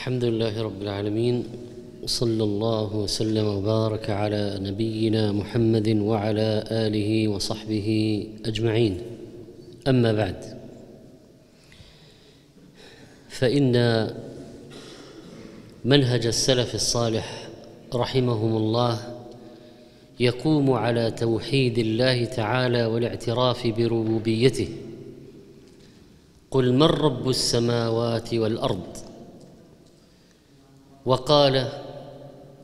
الحمد لله رب العالمين صلى الله وسلم وبارك على نبينا محمد وعلى آله وصحبه أجمعين. أما بعد فإن منهج السلف الصالح رحمهم الله يقوم على توحيد الله تعالى والاعتراف بربوبيته. قل من رب السماوات والأرض؟ وقال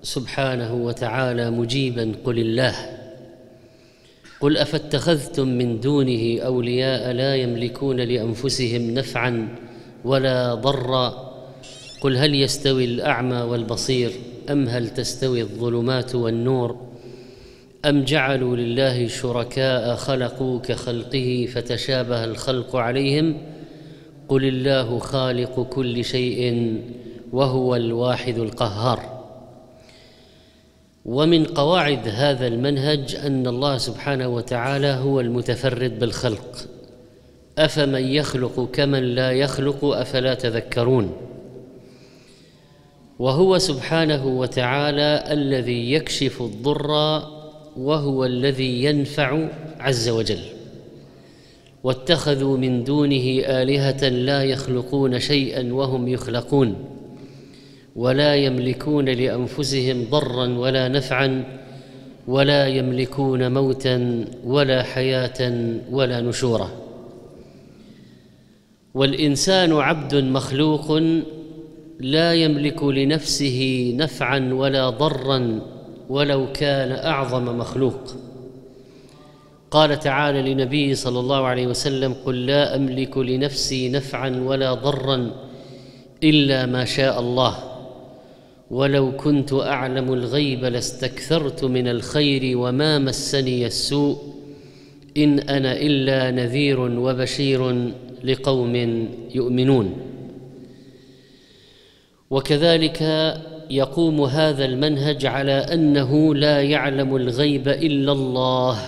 سبحانه وتعالى مجيبا قل الله قل أفاتخذتم من دونه أولياء لا يملكون لأنفسهم نفعا ولا ضرا قل هل يستوي الأعمى والبصير أم هل تستوي الظلمات والنور أم جعلوا لله شركاء خلقوا كخلقه فتشابه الخلق عليهم قل الله خالق كل شيء وهو الواحد القهار. ومن قواعد هذا المنهج أن الله سبحانه وتعالى هو المتفرد بالخلق. أفمن يخلق كمن لا يخلق أفلا تذكرون. وهو سبحانه وتعالى الذي يكشف الضر وهو الذي ينفع عز وجل. واتخذوا من دونه آلهة لا يخلقون شيئا وهم يخلقون. ولا يملكون لأنفسهم ضرا ولا نفعا ولا يملكون موتا ولا حياة ولا نشورا. والإنسان عبد مخلوق لا يملك لنفسه نفعا ولا ضرا ولو كان أعظم مخلوق. قال تعالى لنبيه صلى الله عليه وسلم قل لا أملك لنفسي نفعا ولا ضرا إلا ما شاء الله. ولو كنت أعلم الغيب لاستكثرت من الخير وما مسني السوء إن أنا إلا نذير وبشير لقوم يؤمنون. وكذلك يقوم هذا المنهج على أنه لا يعلم الغيب إلا الله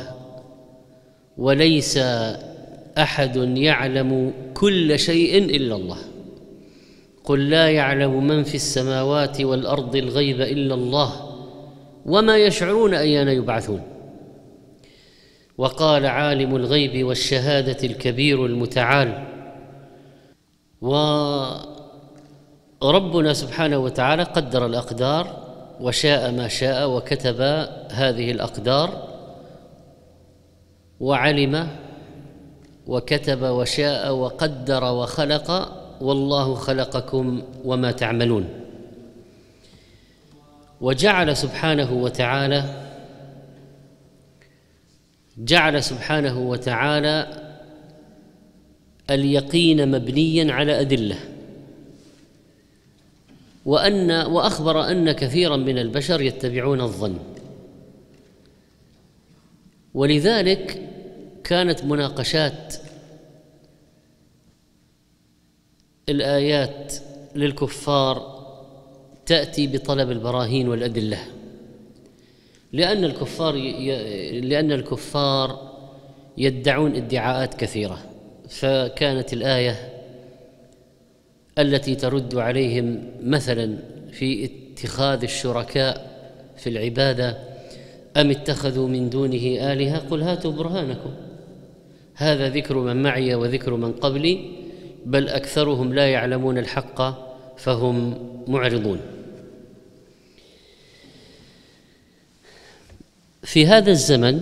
وليس أحد يعلم كل شيء إلا الله. قل لا يعلم من في السماوات والأرض الغيب إلا الله وما يشعرون أيان يبعثون. وقال عالم الغيب والشهادة الكبير المتعال وربنا سبحانه وتعالى قدر الأقدار وشاء ما شاء وكتب هذه الأقدار وعلم وكتب وشاء وقدر وخلق والله خلقكم وما تعملون. وجعل سبحانه وتعالى جعل سبحانه وتعالى اليقين مبنيا على أدلة. وأن وأخبر أن كثيرا من البشر يتبعون الظن. ولذلك كانت مناقشات الآيات للكفار تأتي بطلب البراهين والأدلة. لأن الكفار لأن الكفار يدعون ادعاءات كثيرة. فكانت الآية التي ترد عليهم مثلا في اتخاذ الشركاء في العبادة أم اتخذوا من دونه آلهة؟ قل هاتوا برهانكم. هذا ذكر من معي وذكر من قبلي. بل أكثرهم لا يعلمون الحق فهم معرضون. في هذا الزمن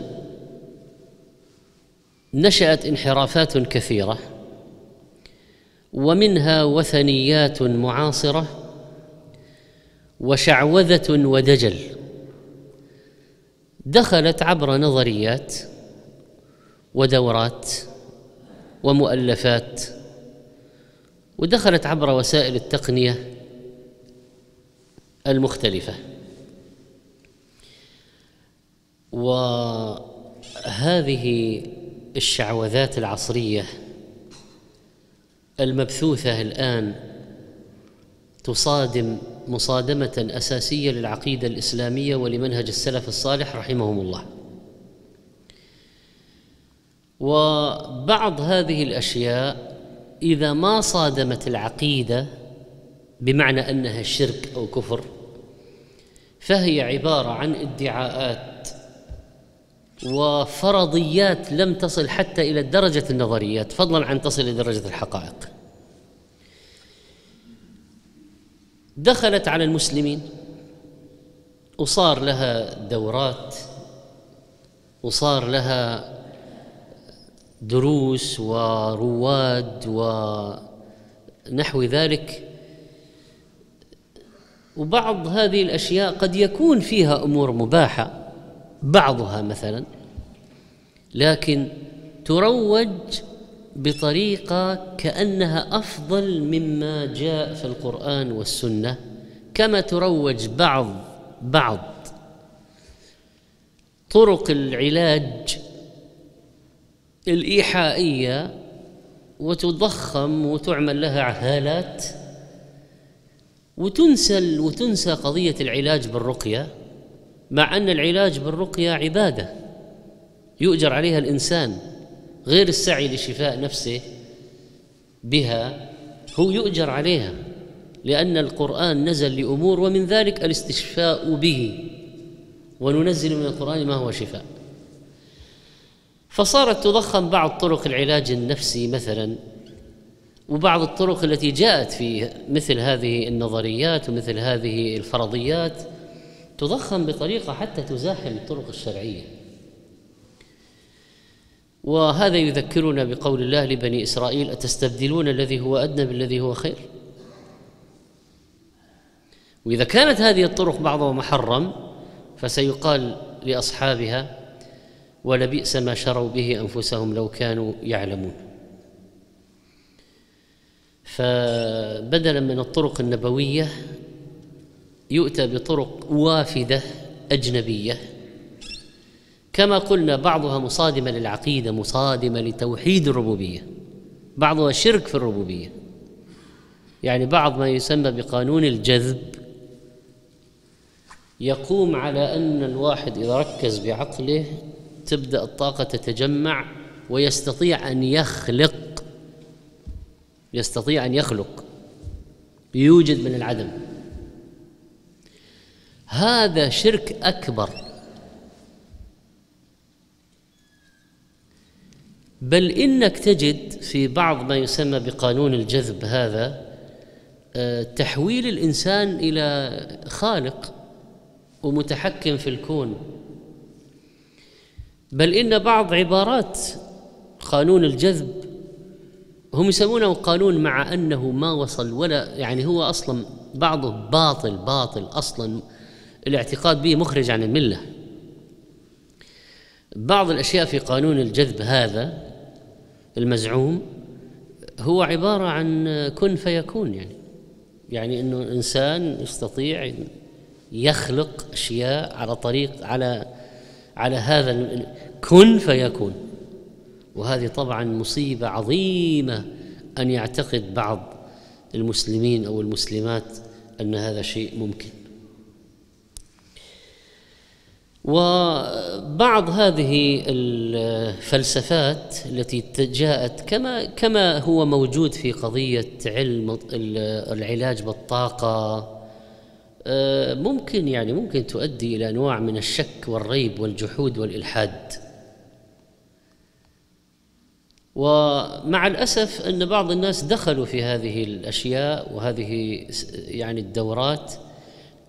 نشأت انحرافات كثيرة ومنها وثنيات معاصرة وشعوذة ودجل. دخلت عبر نظريات ودورات ومؤلفات ودخلت عبر وسائل التقنية المختلفة. وهذه الشعوذات العصرية المبثوثة الآن تصادم مصادمة أساسية للعقيدة الإسلامية ولمنهج السلف الصالح رحمهم الله. وبعض هذه الأشياء إذا ما صادمت العقيدة بمعنى أنها شرك أو كفر فهي عبارة عن ادعاءات وفرضيات لم تصل حتى إلى درجه النظريات فضلا عن تصل إلى درجة الحقائق. دخلت على المسلمين وصار لها دورات وصار لها دروس ورواد ونحو ذلك. وبعض هذه الأشياء قد يكون فيها أمور مباحة بعضها مثلا لكن تروج بطريقة كأنها أفضل مما جاء في القرآن والسنة كما تروج بعض بعض طرق العلاج الإيحائية وتضخم وتعمل لها هالات وتنسى وتنسى قضية العلاج بالرقية مع أن العلاج بالرقية عبادة يؤجر عليها الإنسان غير السعي لشفاء نفسه بها هو يؤجر عليها لأن القرآن نزل لأمور ومن ذلك الاستشفاء به وننزل من القرآن ما هو شفاء. فصارت تضخم بعض طرق العلاج النفسي مثلا وبعض الطرق التي جاءت في مثل هذه النظريات ومثل هذه الفرضيات تضخم بطريقة حتى تزاحم الطرق الشرعية. وهذا يذكرنا بقول الله لبني إسرائيل أتستبدلون الذي هو أدنى بالذي هو خير؟ وإذا كانت هذه الطرق بعضها محرم فسيقال لأصحابها ولبئس ما شروا به أنفسهم لو كانوا يعلمون. فبدلا من الطرق النبوية يؤتى بطرق وافدة أجنبية. كما قلنا بعضها مصادمة للعقيدة مصادمة لتوحيد الربوبية بعضها شرك في الربوبية. يعني بعض ما يسمى بقانون الجذب يقوم على أن الواحد إذا ركز بعقله تبدأ الطاقة تتجمع ويستطيع أن يخلق يستطيع أن يخلق يوجد من العدم. هذا شرك أكبر. بل إنك تجد في بعض ما يسمى بقانون الجذب هذا آه، تحويل الإنسان إلى خالق ومتحكم في الكون. بل إن بعض عبارات قانون الجذب هم يسمونه قانون مع أنه ما وصل ولا يعني هو أصلا بعضه باطل باطل أصلا الاعتقاد به مخرج عن الملة. بعض الأشياء في قانون الجذب هذا المزعوم هو عبارة عن كن فيكون يعني. يعني إنه إنسان يستطيع يخلق أشياء على طريق على على هذا كن فيكون. وهذه طبعا مصيبة عظيمة أن يعتقد بعض المسلمين أو المسلمات أن هذا شيء ممكن. وبعض هذه الفلسفات التي جاءت كما كما هو موجود في قضية علم العلاج بالطاقة ممكن يعني ممكن تؤدي إلى انواع من الشك والريب والجحود والإلحاد. ومع الأسف أن بعض الناس دخلوا في هذه الأشياء وهذه يعني الدورات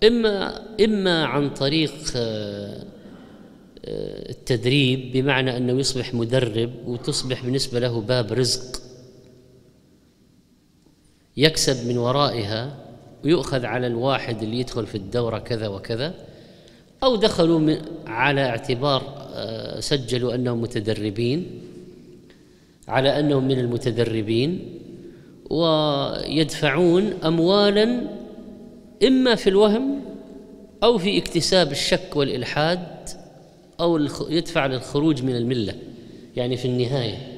إما إما عن طريق آه، آه، التدريب بمعنى أنه يصبح مدرب وتصبح بالنسبة له باب رزق يكسب من ورائها ويؤخذ على الواحد اللي يدخل في الدورة كذا وكذا أو دخلوا على اعتبار آه، سجلوا أنهم متدربين على أنهم من المتدربين ويدفعون أموالا إما في الوهم أو في اكتساب الشك والإلحاد أو يدفع للخروج من الملة يعني في النهاية.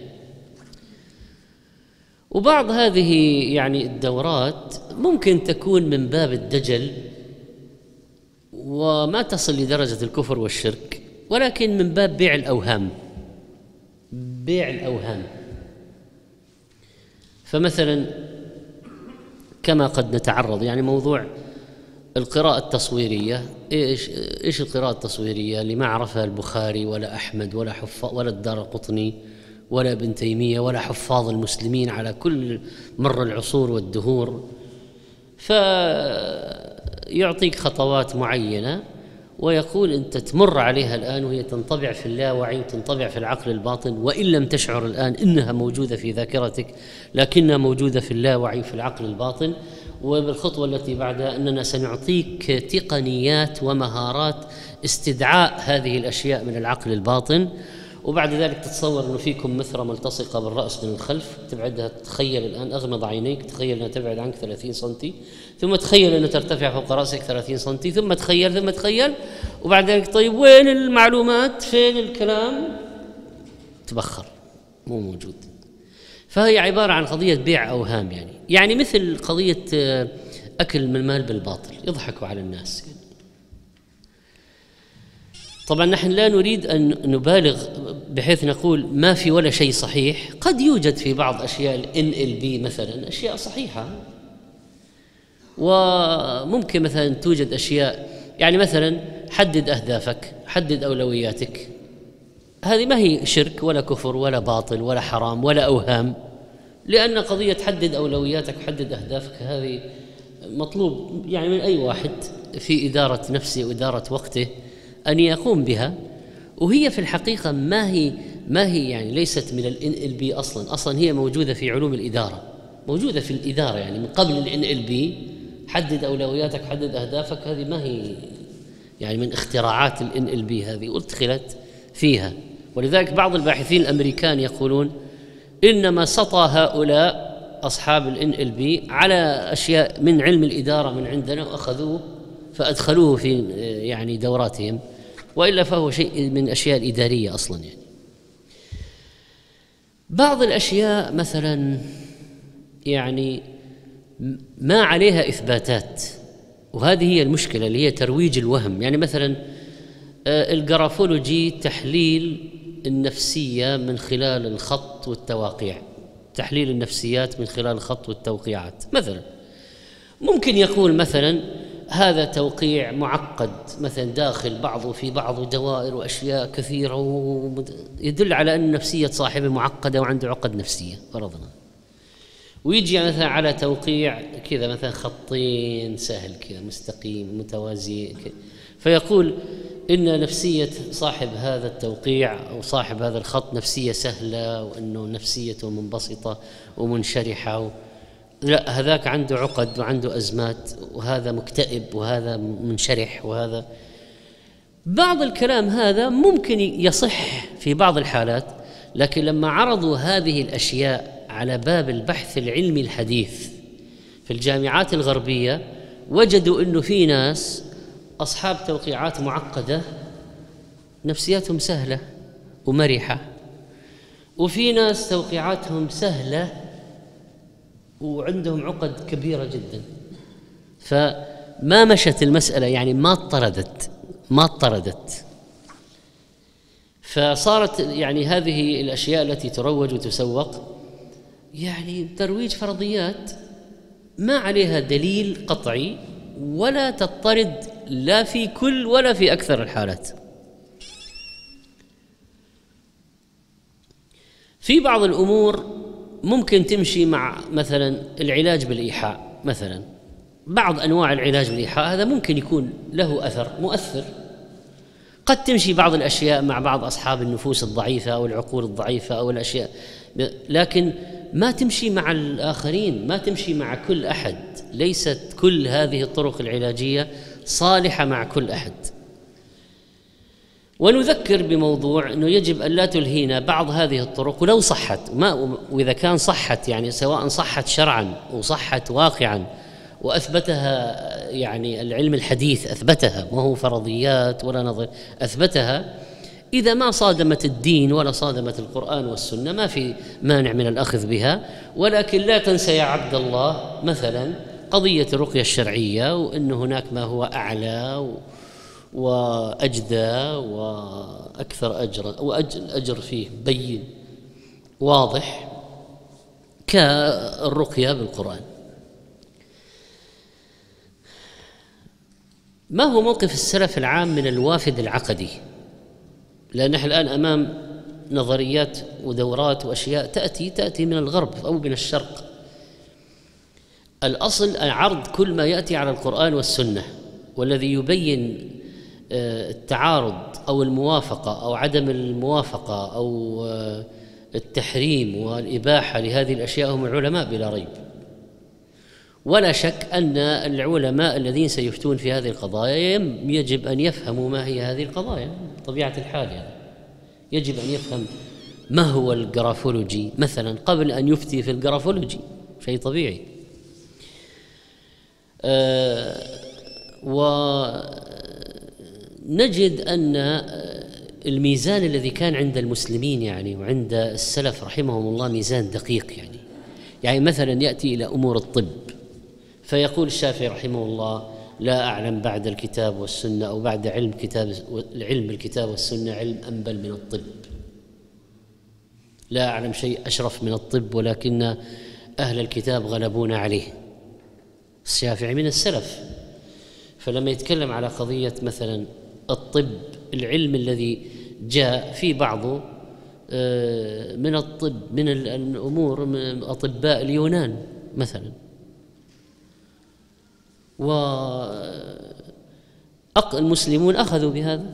وبعض هذه يعني الدورات ممكن تكون من باب الدجل وما تصل لدرجة الكفر والشرك ولكن من باب بيع الأوهام بيع الأوهام. فمثلا كما قد نتعرض يعني موضوع القراءة التصويرية. إيش إيش القراءة التصويرية؟ اللي ما عرفها البخاري ولا أحمد ولا حفاظ ولا الدار قطني. ولا ابن تيمية ولا حفاظ المسلمين على كل مر العصور والدهور. فيعطيك خطوات معينة ويقول أنت تمر عليها الآن وهي تنطبع في اللاوعي وتنطبع في العقل الباطن وإن لم تشعر الآن إنها موجودة في ذاكرتك لكنها موجودة في اللاوعي وفي العقل الباطن. وبالخطوة التي بعدها أننا سنعطيك تقنيات ومهارات استدعاء هذه الأشياء من العقل الباطن. وبعد ذلك تتصور إنه فيكم مثرى ملتصقة بالرأس من الخلف. تبعدها تخيل الآن أغمض عينيك تخيل إنها تبعد عنك 30 سم ثم تخيل إنها ترتفع فوق رأسك 30 سم ثم تخيل ثم تخيل وبعد ذلك طيب وين المعلومات؟ فين الكلام؟ تبخر مو موجود. فهي عبارة عن قضية بيع أوهام يعني. يعني مثل قضية آه، أكل من المال بالباطل يضحكوا على الناس. طبعا نحن لا نريد أن نبالغ بحيث نقول ما في ولا شيء صحيح. قد يوجد في بعض أشياء الان ال بي مثلا أشياء صحيحة. وممكن مثلا توجد أشياء يعني مثلا حدد أهدافك حدد أولوياتك. هذه ما هي شرك ولا كفر ولا باطل ولا حرام ولا أوهام. لأن قضية حدد أولوياتك وحدد أهدافك هذه مطلوب يعني من أي واحد في إدارة نفسه وإدارة وقته. أن يقوم بها وهي في الحقيقة ما هي ما هي يعني ليست من الان إل بي أصلا. أصلا هي موجودة في علوم الإدارة موجودة في الإدارة يعني من قبل ال NLP. حدد أولوياتك حدد أهدافك هذه ما هي يعني من اختراعات ال NLP هذه ادخلت فيها. ولذلك بعض الباحثين الأمريكان يقولون إنما سطى هؤلاء أصحاب ال NLP على أشياء من علم الإدارة من عندنا وأخذوه فأدخلوه في يعني دوراتهم وإلا فهو شيء من الاشياء الإدارية أصلا يعني. بعض الأشياء مثلا يعني ما عليها إثباتات وهذه هي المشكلة اللي هي ترويج الوهم. يعني مثلا آه، ال graphology تحليل النفسية من خلال الخط والتواقيع. تحليل النفسيات من خلال الخط والتوقيعات مثلا. ممكن يقول مثلا هذا توقيع معقد مثلا داخل بعضه في بعضه دوائر وأشياء كثيرة يدل على أن نفسية صاحبه معقدة وعنده عقد نفسية فرضنا. ويجي مثلا على توقيع كذا مثلا خطين سهل كذا مستقيم متوازي فيقول إن نفسية صاحب هذا التوقيع أو صاحب هذا الخط نفسية سهلة وأنه نفسيته منبسطة ومنشرحة لا هذاك عنده عقد وعنده أزمات وهذا مكتئب وهذا منشرح وهذا. بعض الكلام هذا ممكن يصح في بعض الحالات لكن لما عرضوا هذه الأشياء على باب البحث العلمي الحديث في الجامعات الغربية وجدوا أنه في ناس أصحاب توقيعات معقدة نفسياتهم سهلة ومرحة وفي ناس توقيعاتهم سهلة وعندهم عقد كبيرة جدا. فما مشت المسألة يعني ما اضطردت ما اضطردت فصارت يعني هذه الأشياء التي تروج وتسوق يعني ترويج فرضيات ما عليها دليل قطعي ولا تضطرد لا في كل ولا في أكثر الحالات. في بعض الأمور ممكن تمشي مع مثلا العلاج بالإيحاء مثلا. بعض أنواع العلاج بالإيحاء هذا ممكن يكون له أثر مؤثر. قد تمشي بعض الأشياء مع بعض أصحاب النفوس الضعيفة أو العقول الضعيفة أو الأشياء. لكن ما تمشي مع الآخرين ما تمشي مع كل أحد. ليست كل هذه الطرق العلاجية صالحة مع كل أحد. ونذكر بموضوع إنه يجب أن لا تلهينا بعض هذه الطرق ولو صحت ما وإذا كان صحت يعني سواء صحت شرعا وصحت واقعا وأثبتها يعني العلم الحديث أثبتها ما هو فرضيات ولا نظر أثبتها إذا ما صادمت الدين ولا صادمت القرآن والسنة ما في مانع من الأخذ بها ولكن لا تنسى يا عبد الله مثلا قضية الرقية الشرعية وإن هناك ما هو أعلى وأجدى وأكثر أجرا وأجر فيه بين واضح كالرقية بالقرآن. ما هو موقف السلف العام من الوافد العقدي؟ لأن نحن الآن أمام نظريات ودورات وأشياء تأتي تأتي من الغرب أو من الشرق. الأصل عرض كل ما يأتي على القرآن والسنة والذي يبين التعارض أو الموافقة أو عدم الموافقة أو آه، التحريم والإباحة لهذه الأشياء هم العلماء بلا ريب. ولا شك أن العلماء الذين سيفتون في هذه القضايا يجب أن يفهموا ما هي هذه القضايا طبيعة الحال يعني. يجب أن يفهم ما هو ال graphology مثلا قبل أن يفتي في ال graphology شيء طبيعي. آه ونجد أن الميزان الذي كان عند المسلمين يعني وعند السلف رحمهم الله ميزان دقيق يعني. يعني مثلا يأتي إلى أمور الطب فيقول الشافعي رحمه الله لا أعلم بعد الكتاب والسنة أو بعد علم كتاب علم الكتاب والسنة علم أنبل من الطب. لا أعلم شيء أشرف من الطب ولكن أهل الكتاب غلبونا عليه. الشافعي من السلف. فلما يتكلم على قضية مثلا الطب العلم الذي جاء في بعضه آه، من الطب من الأمور من أطباء اليونان مثلا. و المسلمون أخذوا بهذا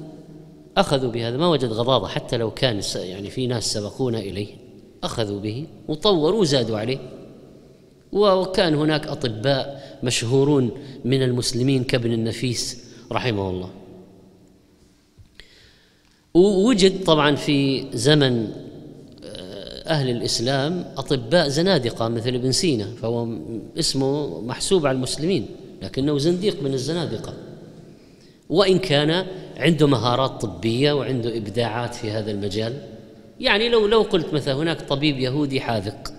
أخذوا بهذا. ما وجد غضاضة حتى لو كان يعني في ناس سبقونا إليه. أخذوا به وطوروا وزادوا عليه. وكان هناك أطباء مشهورون من المسلمين كابن النفيس رحمه الله. ووجد طبعا في زمن آه، أهل الإسلام أطباء زنادقة مثل ابن سينا فهو اسمه محسوب على المسلمين لكنه زنديق من الزنادقة. وإن كان عنده مهارات طبية وعنده إبداعات في هذا المجال يعني لو لو قلت مثلا هناك طبيب يهودي حاذق.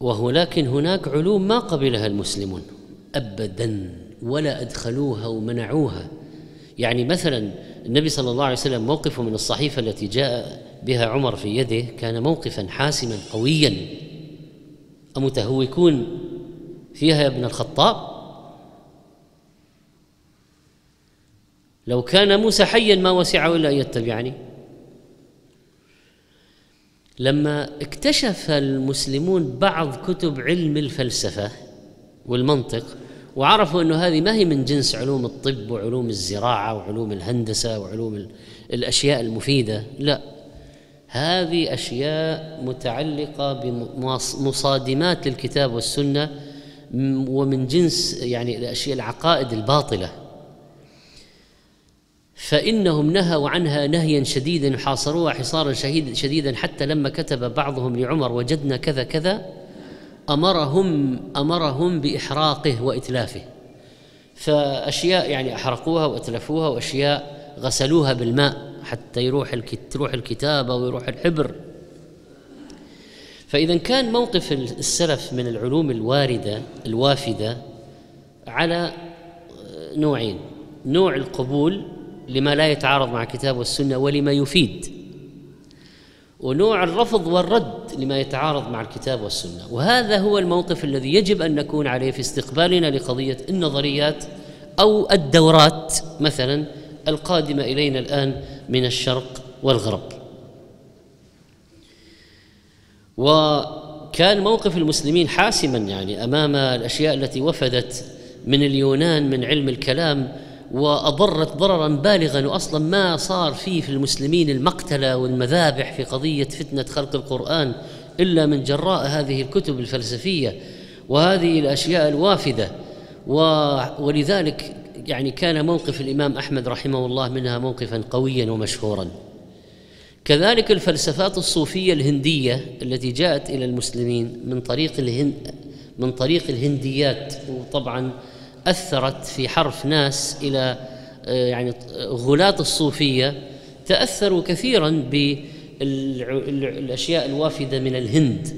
وهو لكن هناك علوم ما قبلها المسلمون ابدا. ولا أدخلوها ومنعوها. يعني مثلا النبي صلى الله عليه وسلم موقفه من الصحيفة التي جاء بها عمر في يده كان موقفا حاسما قويا. أمتهوكون فيها يا ابن الخطاب؟ لو كان موسى حيا ما وسعه إلا أن يتبعني. لما اكتشف المسلمون بعض كتب علم الفلسفة والمنطق وعرفوا إنه هذه ما هي من جنس علوم الطب وعلوم الزراعة وعلوم الهندسة وعلوم الأشياء المفيدة لا. هذه أشياء متعلقة بمصادمات للكتاب والسنة ومن جنس يعني الأشياء العقائد الباطلة. فإنهم نهوا عنها نهيا شديدا حاصروها حصارا شديدا حتى لما كتب بعضهم لعمر وجدنا كذا كذا. أمرهم أمرهم بإحراقه وإتلافه. فأشياء يعني أحرقوها وإتلفوها وأشياء غسلوها بالماء حتى يروح تروح الكتابة ويروح الحبر. فإذا كان موقف السلف من العلوم الواردة الوافدة على نوعين. نوع القبول لما لا يتعارض مع الكتاب والسنة ولما يفيد. ونوع الرفض والرد لما يتعارض مع الكتاب والسنة. وهذا هو الموقف الذي يجب أن نكون عليه في استقبالنا لقضية النظريات أو الدورات مثلا القادمة إلينا الآن من الشرق والغرب. وكان موقف المسلمين حاسما يعني أمام الأشياء التي وفدت من اليونان من علم الكلام وأضرت ضررا بالغا واصلا ما صار فيه في المسلمين المقتلة والمذابح في قضية فتنة خلق القرآن إلا من جراء هذه الكتب الفلسفية. وهذه الأشياء الوافدة. ولذلك يعني كان موقف الإمام أحمد رحمه الله منها موقفا قويا ومشهورا. كذلك الفلسفات الصوفية الهندية التي جاءت إلى المسلمين من طريق الهند من طريق الهنديات وطبعا اثرت في حرف ناس إلى آه، يعني غلاة الصوفية تأثروا كثيرا بالأشياء الوافدة من الهند.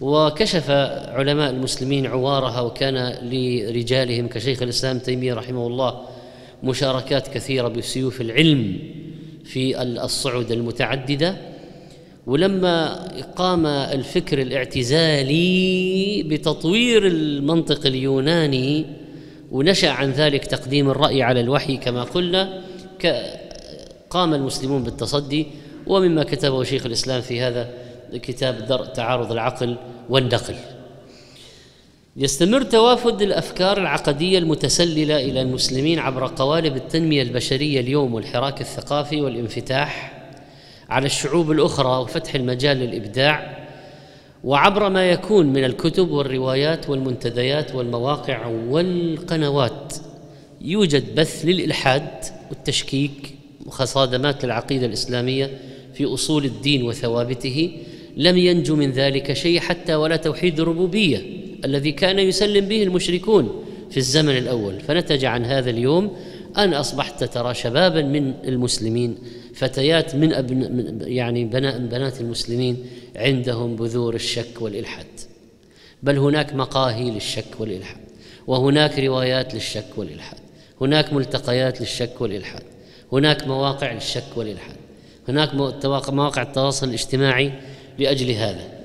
وكشف علماء المسلمين عوارها وكان لرجالهم كشيخ الإسلام تيمية رحمه الله مشاركات كثيرة بسيوف العلم في الصعود المتعددة. ولما قام الفكر الاعتزالي بتطوير المنطق اليوناني ونشأ عن ذلك تقديم الرأي على الوحي كما قلنا قام المسلمون بالتصدي ومما كتبه شيخ الإسلام في هذا كتاب درء تعارض العقل والنقل يستمر توافد الأفكار العقدية المتسللة إلى المسلمين عبر قوالب التنمية البشرية اليوم والحراك الثقافي والانفتاح على الشعوب الأخرى وفتح المجال للإبداع وعبر ما يكون من الكتب والروايات والمنتديات والمواقع والقنوات. يوجد بث للإلحاد والتشكيك وخصادمات للعقيدة الإسلامية في أصول الدين وثوابته. لم ينجو من ذلك شيء حتى ولا توحيد الربوبية الذي كان يسلم به المشركون في الزمن الأول. فنتج عن هذا اليوم أن أصبحت ترى شبابا من المسلمين فتيات من أبن يعني بناء بنات المسلمين عندهم بذور الشك والإلحاد. بل هناك مقاهي للشك والإلحاد وهناك روايات للشك والإلحاد هناك ملتقيات للشك والإلحاد هناك مواقع للشك والإلحاد هناك مواقع التواصل الاجتماعي لأجل هذا.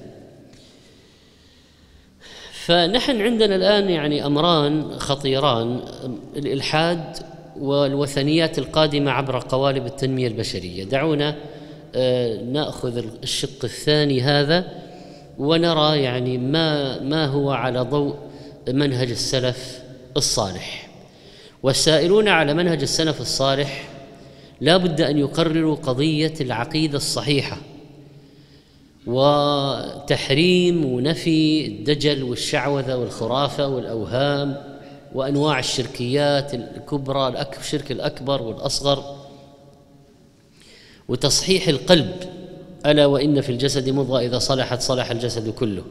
فنحن عندنا الآن يعني أمران خطيران. الإلحاد والوثنيات القادمة عبر قوالب التنمية البشرية. دعونا آه، نأخذ الشق الثاني هذا ونرى يعني ما ما هو على ضوء منهج السلف الصالح. والسائرون على منهج السلف الصالح لا بد أن يقرروا قضية العقيدة الصحيحة وتحريم ونفي الدجل والشعوذة والخرافة والأوهام وأنواع الشركيات الكبرى الشرك الأكبر والأصغر. وتصحيح القلب ألا وإن في الجسد مضغة إذا صلحت صلح الجسد كله.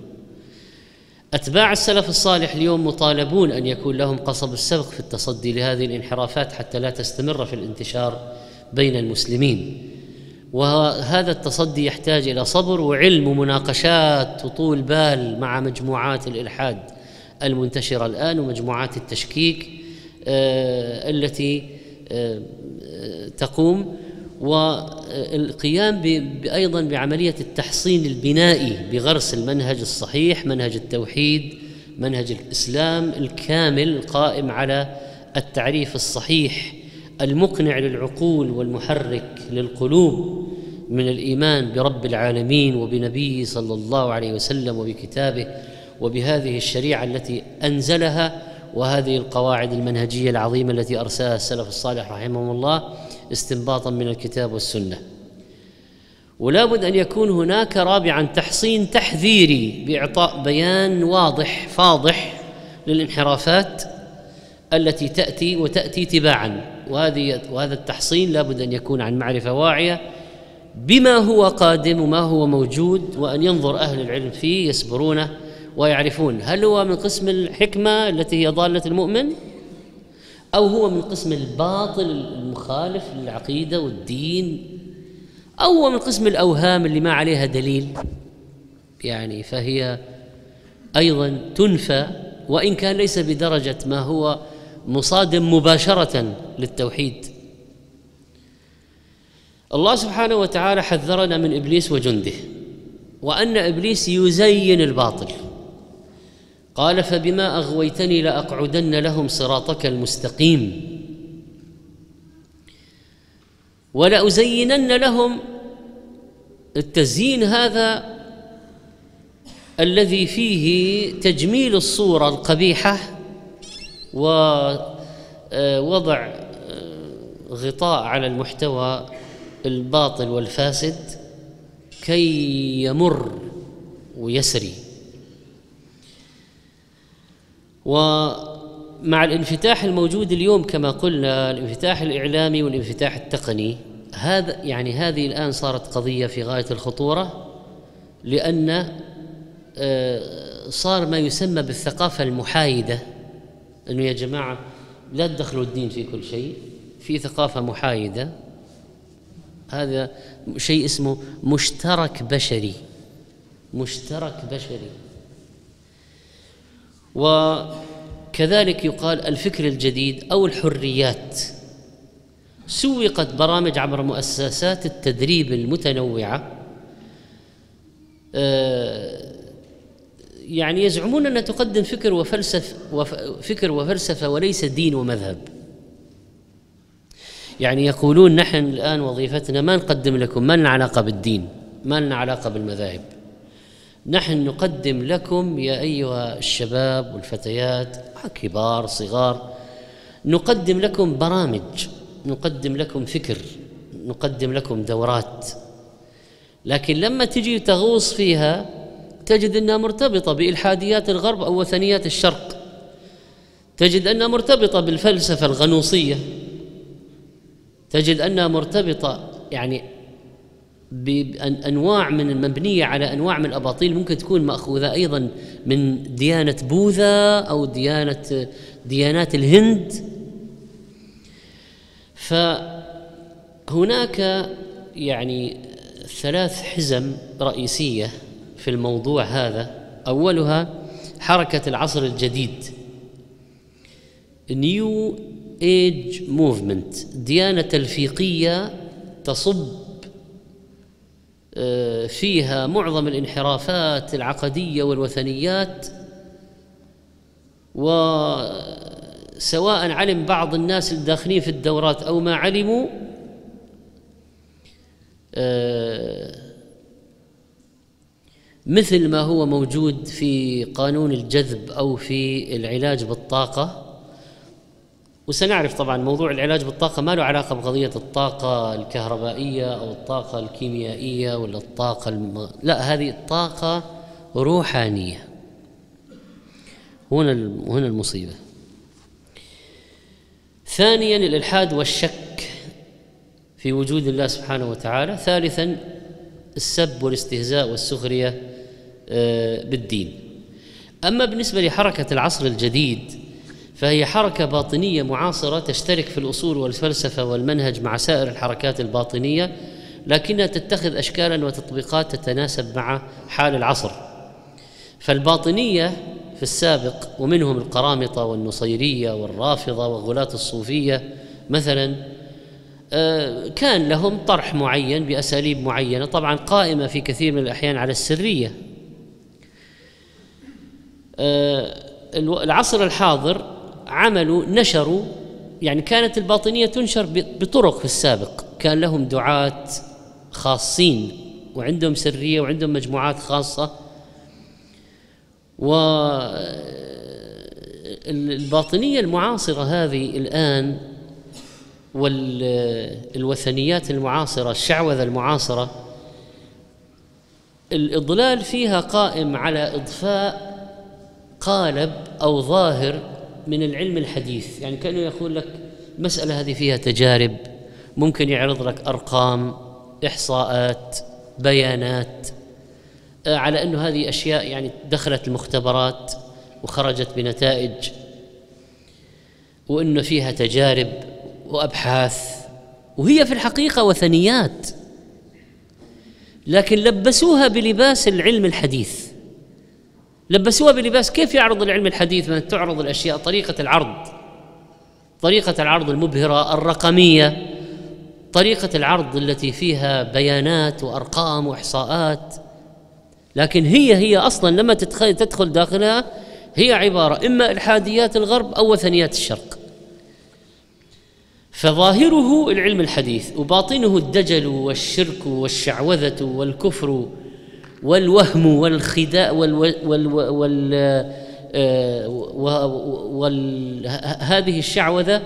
أتباع السلف الصالح اليوم مطالبون أن يكون لهم قصب السبق في التصدي لهذه الانحرافات حتى لا تستمر في الانتشار بين المسلمين. وهذا التصدي يحتاج إلى صبر وعلم ومناقشات وطول بال مع مجموعات الإلحاد. المنتشرة الآن ومجموعات التشكيك آه، التي آه، تقوم والقيام أيضا بعملية التحصين البنائي بغرس المنهج الصحيح منهج التوحيد منهج الإسلام الكامل القائم على التعريف الصحيح المقنع للعقول والمحرك للقلوب من الإيمان برب العالمين وبنبيه صلى الله عليه وسلم وبكتابه. وبهذه الشريعة التي أنزلها وهذه القواعد المنهجية العظيمة التي أرسلها السلف الصالح رحمهم الله استنباطا من الكتاب والسنة. ولا بد أن يكون هناك رابعا تحصين تحذيري بإعطاء بيان واضح فاضح للانحرافات التي تأتي وتأتي تباعا. وهذه وهذا التحصين لابد أن يكون عن معرفة واعية بما هو قادم وما هو موجود وأن ينظر أهل العلم فيه يسبرونه ويعرفون هل هو من قسم الحكمة التي هي ضالة المؤمن أو هو من قسم الباطل المخالف للعقيدة والدين أو هو من قسم الأوهام اللي ما عليها دليل؟ يعني فهي أيضا تنفى وإن كان ليس بدرجة ما هو مصادم مباشرة للتوحيد. الله سبحانه وتعالى حذرنا من إبليس وجنده وأن إبليس يزين الباطل. قال فبما أغويتني لأقعدن لهم صراطك المستقيم. ولأزينن لهم التزيين هذا الذي فيه تجميل الصورة القبيحة ووضع آه، غطاء على المحتوى الباطل والفاسد كي يمر ويسري. ومع الانفتاح الموجود اليوم كما قلنا الانفتاح الإعلامي والانفتاح التقني هذا يعني هذه الآن صارت قضية في غاية الخطورة لأن آه، صار ما يسمى بالثقافة المحايدة إنه يا جماعة لا تدخلوا الدين في كل شيء في ثقافة محايدة. هذا شيء اسمه مشترك بشري مشترك بشري. وكذلك يقال الفكر الجديد أو الحريات. سوقت برامج عبر مؤسسات التدريب المتنوعة آه، يعني يزعمون أنها تقدم فكر وفلسفة فكر وفلسفة وليس دين ومذهب. يعني يقولون نحن الآن وظيفتنا ما نقدم لكم ما لنا علاقة بالدين ما لنا علاقة بالمذاهب. نحن نقدم لكم يا أيها الشباب والفتيات كبار صغار نقدم لكم برامج نقدم لكم فكر نقدم لكم دورات. لكن لما تجي تغوص فيها تجد أنها مرتبطة بإلحاديات الغرب أو وثنيات الشرق. تجد أنها مرتبطة بالفلسفة الغنوصية. تجد أنها مرتبطة يعني بأنواع من المبنية على أنواع من الأباطيل ممكن تكون مأخوذة أيضا من ديانة بوذا أو ديانة ديانات الهند. فهناك يعني ثلاث حزم رئيسية في الموضوع هذا. أولها حركة العصر الجديد. New Age Movement ديانة تلفيقية تصب فيها معظم الانحرافات العقدية والوثنيات وسواء علم بعض الناس الداخلين في الدورات أو ما علموا آه، مثل ما هو موجود في قانون الجذب أو في العلاج بالطاقة وسنعرف طبعا موضوع العلاج بالطاقة ما له علاقة بقضية الطاقة الكهربائية أو الطاقة الكيميائية ولا الطاقة الم... لا هذه الطاقة روحانية. هنا هنا المصيبة. ثانيا الإلحاد والشك في وجود الله سبحانه وتعالى. ثالثا السب والاستهزاء والسخرية آه، بالدين. أما بالنسبة لحركة العصر الجديد فهي حركة باطنية معاصرة تشترك في الأصول والفلسفة والمنهج مع سائر الحركات الباطنية لكنها تتخذ أشكالا وتطبيقات تتناسب مع حال العصر. فالباطنية في السابق ومنهم القرامطة والنصيرية والرافضة وغلاة الصوفية مثلا آه، كان لهم طرح معين بأساليب معينة طبعا قائمة في كثير من الأحيان على السرية. آه، العصر الحاضر عملوا نشروا يعني كانت الباطنية تنشر بطرق في السابق. كان لهم دعاة خاصين وعندهم سرية وعندهم مجموعات خاصة. والباطنيه المعاصرة هذه الآن والوثنيات المعاصرة الشعوذة المعاصرة الإضلال فيها قائم على إضفاء قالب أو ظاهر من العلم الحديث يعني كأنه يقول لك المساله هذه فيها تجارب ممكن يعرض لك أرقام إحصاءات بيانات آه، على أنه هذه أشياء يعني دخلت المختبرات وخرجت بنتائج وأنه فيها تجارب وأبحاث وهي في الحقيقة وثنيات لكن لبسوها بلباس العلم الحديث. لبسوها بلباس كيف يعرض العلم الحديث؟ من تعرض الأشياء طريقة العرض. طريقة العرض المبهرة الرقمية. طريقة العرض التي فيها بيانات وأرقام وإحصاءات. لكن هي هي أصلا لما تدخل داخلها هي عبارة إما إلحاديات الغرب أو وثنيات الشرق. فظاهره العلم الحديث وباطنه الدجل والشرك والشعوذة والكفر والوهم والخداع وال وال آه، وال هذه الشعوذة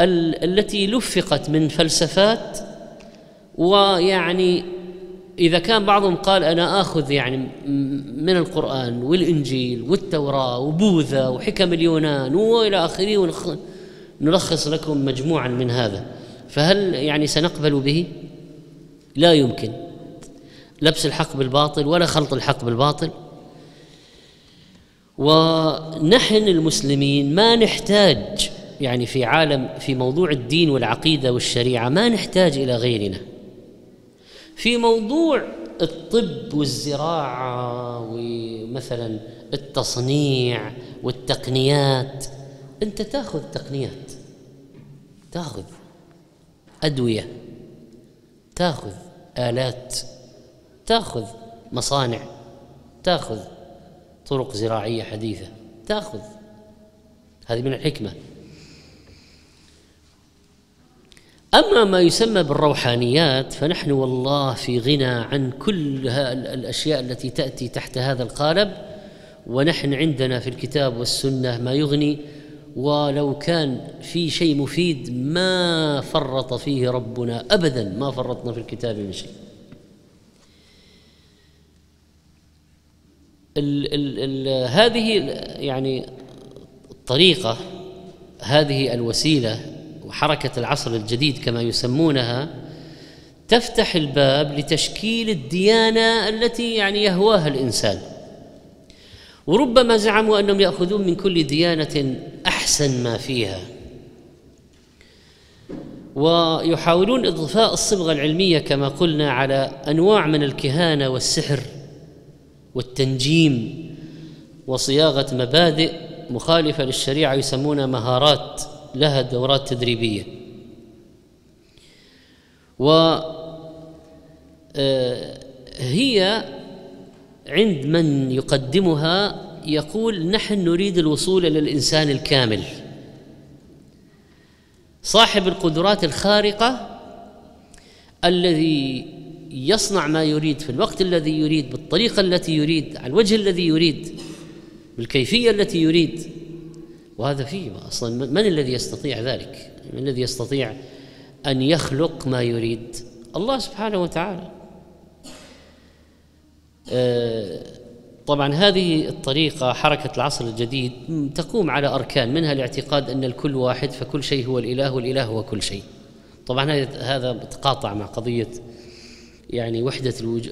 التي لفقت من فلسفات ويعني إذا كان بعضهم قال أنا آخذ يعني من القرآن والإنجيل والتوراة وبوذا وحكم اليونان وإلى آخره نلخص لكم مجموعا من هذا فهل يعني سنقبل به؟ لا يمكن لبس الحق بالباطل ولا خلط الحق بالباطل. ونحن المسلمين ما نحتاج يعني في عالم في موضوع الدين والعقيدة والشريعة ما نحتاج إلى غيرنا. في موضوع الطب والزراعة ومثلا التصنيع والتقنيات أنت تأخذ تقنيات تأخذ أدوية تأخذ آلات تأخذ مصانع تأخذ طرق زراعية حديثة تأخذ. هذه من الحكمة. أما ما يسمى بالروحانيات فنحن والله في غنى عن كل الأشياء التي تأتي تحت هذا القالب ونحن عندنا في الكتاب والسنة ما يغني ولو كان في شيء مفيد ما فرط فيه ربنا ابدا ما فرطنا في الكتاب من شيء. ال ال ال هذه يعني الطريقة هذه الوسيلة وحركة العصر الجديد كما يسمونها تفتح الباب لتشكيل الديانة التي يعني يهواها الإنسان. وربما زعموا أنهم يأخذون من كل ديانة أحسن ما فيها. ويحاولون إضفاء الصبغة العلمية كما قلنا على أنواع من الكهانة والسحر. والتنجيم وصياغة مبادئ مخالفة للشريعة يسمونها مهارات لها دورات تدريبية. و آه، عند من يقدمها يقول نحن نريد الوصول إلى الإنسان الكامل. صاحب القدرات الخارقة الذي يصنع ما يريد في الوقت الذي يريد بالطريقة التي يريد على الوجه الذي يريد بالكيفية التي يريد وهذا فيه أصلا من الذي يستطيع ذلك؟ من الذي يستطيع أن يخلق ما يريد؟ الله سبحانه وتعالى آه، طبعا هذه الطريقة حركة العصر الجديد تقوم على أركان منها الاعتقاد أن الكل واحد فكل شيء هو الإله والإله هو كل شيء طبعا هذا تقاطع مع قضية يعني وحدة الوجود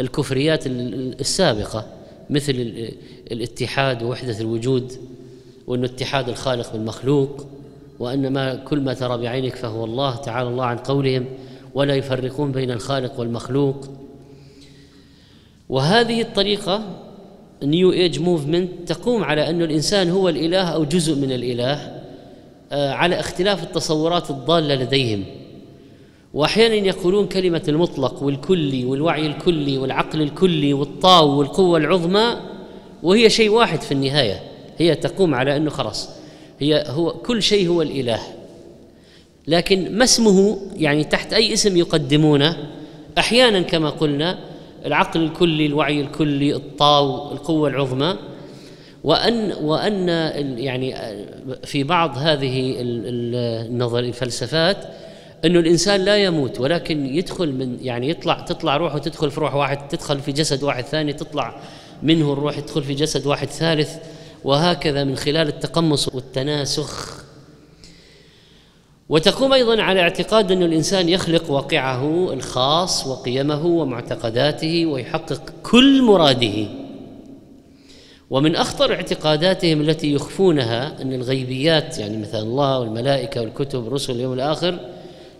الكفريات السابقة مثل الاتحاد ووحدة الوجود وأن اتحاد الخالق بالمخلوق وأن ما كل ما ترى بعينك فهو الله تعالى الله عن قولهم ولا يفرقون بين الخالق والمخلوق. وهذه الطريقة New Age Movement تقوم على أن الإنسان هو الإله أو جزء من الإله آه، على اختلاف التصورات الضالة لديهم. وأحيانا يقولون كلمة المطلق والكلي والوعي الكلي والعقل الكلي والطاو والقوة العظمى وهي شيء واحد في النهاية هي تقوم على أنه خلاص هي هو كل شيء هو الإله. لكن ما اسمه؟ يعني تحت أي اسم يقدمونه؟ أحيانا كما قلنا العقل الكلي الوعي الكلي الطاو القوة العظمى. وأن وأن يعني في بعض هذه النظر الفلسفات إنه الإنسان لا يموت ولكن يدخل من يعني يطلع تطلع روحه تدخل في روح واحد تدخل في جسد واحد ثاني تطلع منه الروح تدخل في جسد واحد ثالث وهكذا من خلال التقمص والتناسخ. وتقوم أيضا على اعتقاد أن الإنسان يخلق واقعه الخاص وقيمه ومعتقداته ويحقق كل مراده. ومن أخطر اعتقاداتهم التي يخفونها أن الغيبيات يعني مثلا الله والملائكة والكتب والرسل اليوم الآخر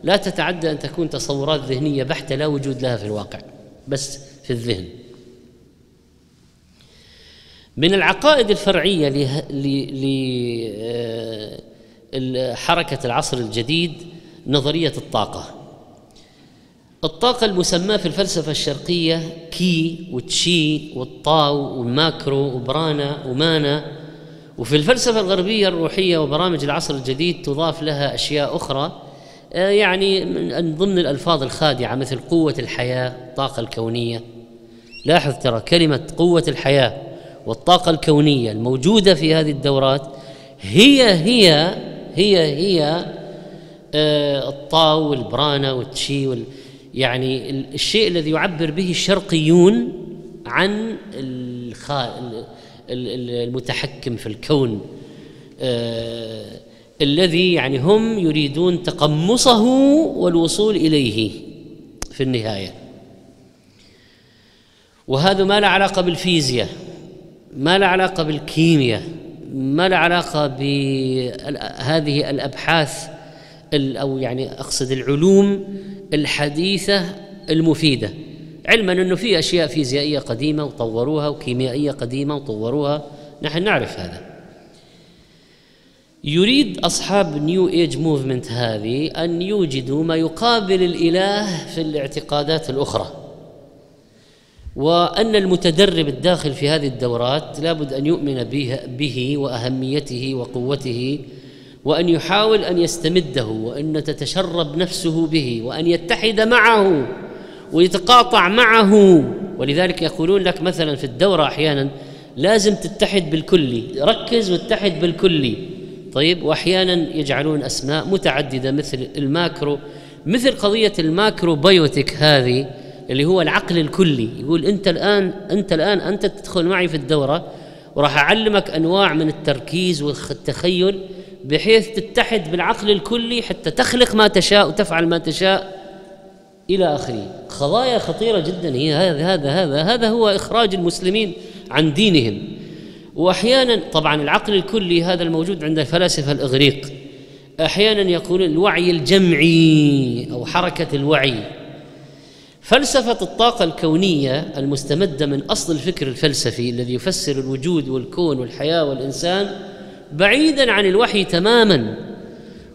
لا تتعدى أن تكون تصورات ذهنية بحتة لا وجود لها في الواقع بس في الذهن. من العقائد الفرعية لحركه آه، العصر الجديد نظرية الطاقة. الطاقة المسماة في الفلسفة الشرقية كي وتشي والطاو وماكرو وبرانا ومانا. وفي الفلسفة الغربية الروحية وبرامج العصر الجديد تضاف لها أشياء أخرى آه، يعني من ضمن الألفاظ الخادعة مثل قوة الحياة الطاقة الكونية. لاحظ ترى كلمة قوة الحياة والطاقة الكونية الموجودة في هذه الدورات هي هي هي هي آه، الطاو والبرانا والتشي وال يعني الشيء الذي يعبر به الشرقيون عن المتحكم في الكون. آه الذي يعني هم يريدون تقمصه والوصول إليه في النهاية. وهذا ما له علاقة بالفيزياء ما له علاقة بالكيمياء ما له علاقة بهذه الأبحاث أو يعني أقصد العلوم الحديثة المفيدة. علما أنه في أشياء فيزيائية قديمة وطوروها وكيميائية قديمة وطوروها نحن نعرف هذا. يريد أصحاب New Age Movement هذه أن يوجدوا ما يقابل الإله في الاعتقادات الأخرى. وأن المتدرب الداخل في هذه الدورات لابد أن يؤمن به, به وأهميته وقوته وأن يحاول أن يستمده وأن تتشرب نفسه به وأن يتحد معه ويتقاطع معه. ولذلك يقولون لك مثلا في الدورة أحيانا لازم تتحد بالكلي ركز واتحد بالكلي طيب وأحيانا يجعلون أسماء متعددة مثل ال macro. مثل قضية ال macrobiotic هذه اللي هو العقل الكلي. يقول أنت الآن أنت الآن أنت تدخل معي في الدورة وراح أعلمك أنواع من التركيز والتخيل بحيث تتحد بالعقل الكلي حتى تخلق ما تشاء وتفعل ما تشاء إلى آخره. قضايا خطيرة جدا. هي هذا هذا هذا هذا هو إخراج المسلمين عن دينهم. وأحيانا طبعا العقل الكلي هذا الموجود عند الفلاسفة الإغريق أحيانا يقولون الوعي الجمعي أو حركة الوعي. فلسفة الطاقة الكونية المستمدة من أصل الفكر الفلسفي الذي يفسر الوجود والكون والحياة والإنسان بعيدا عن الوحي تماما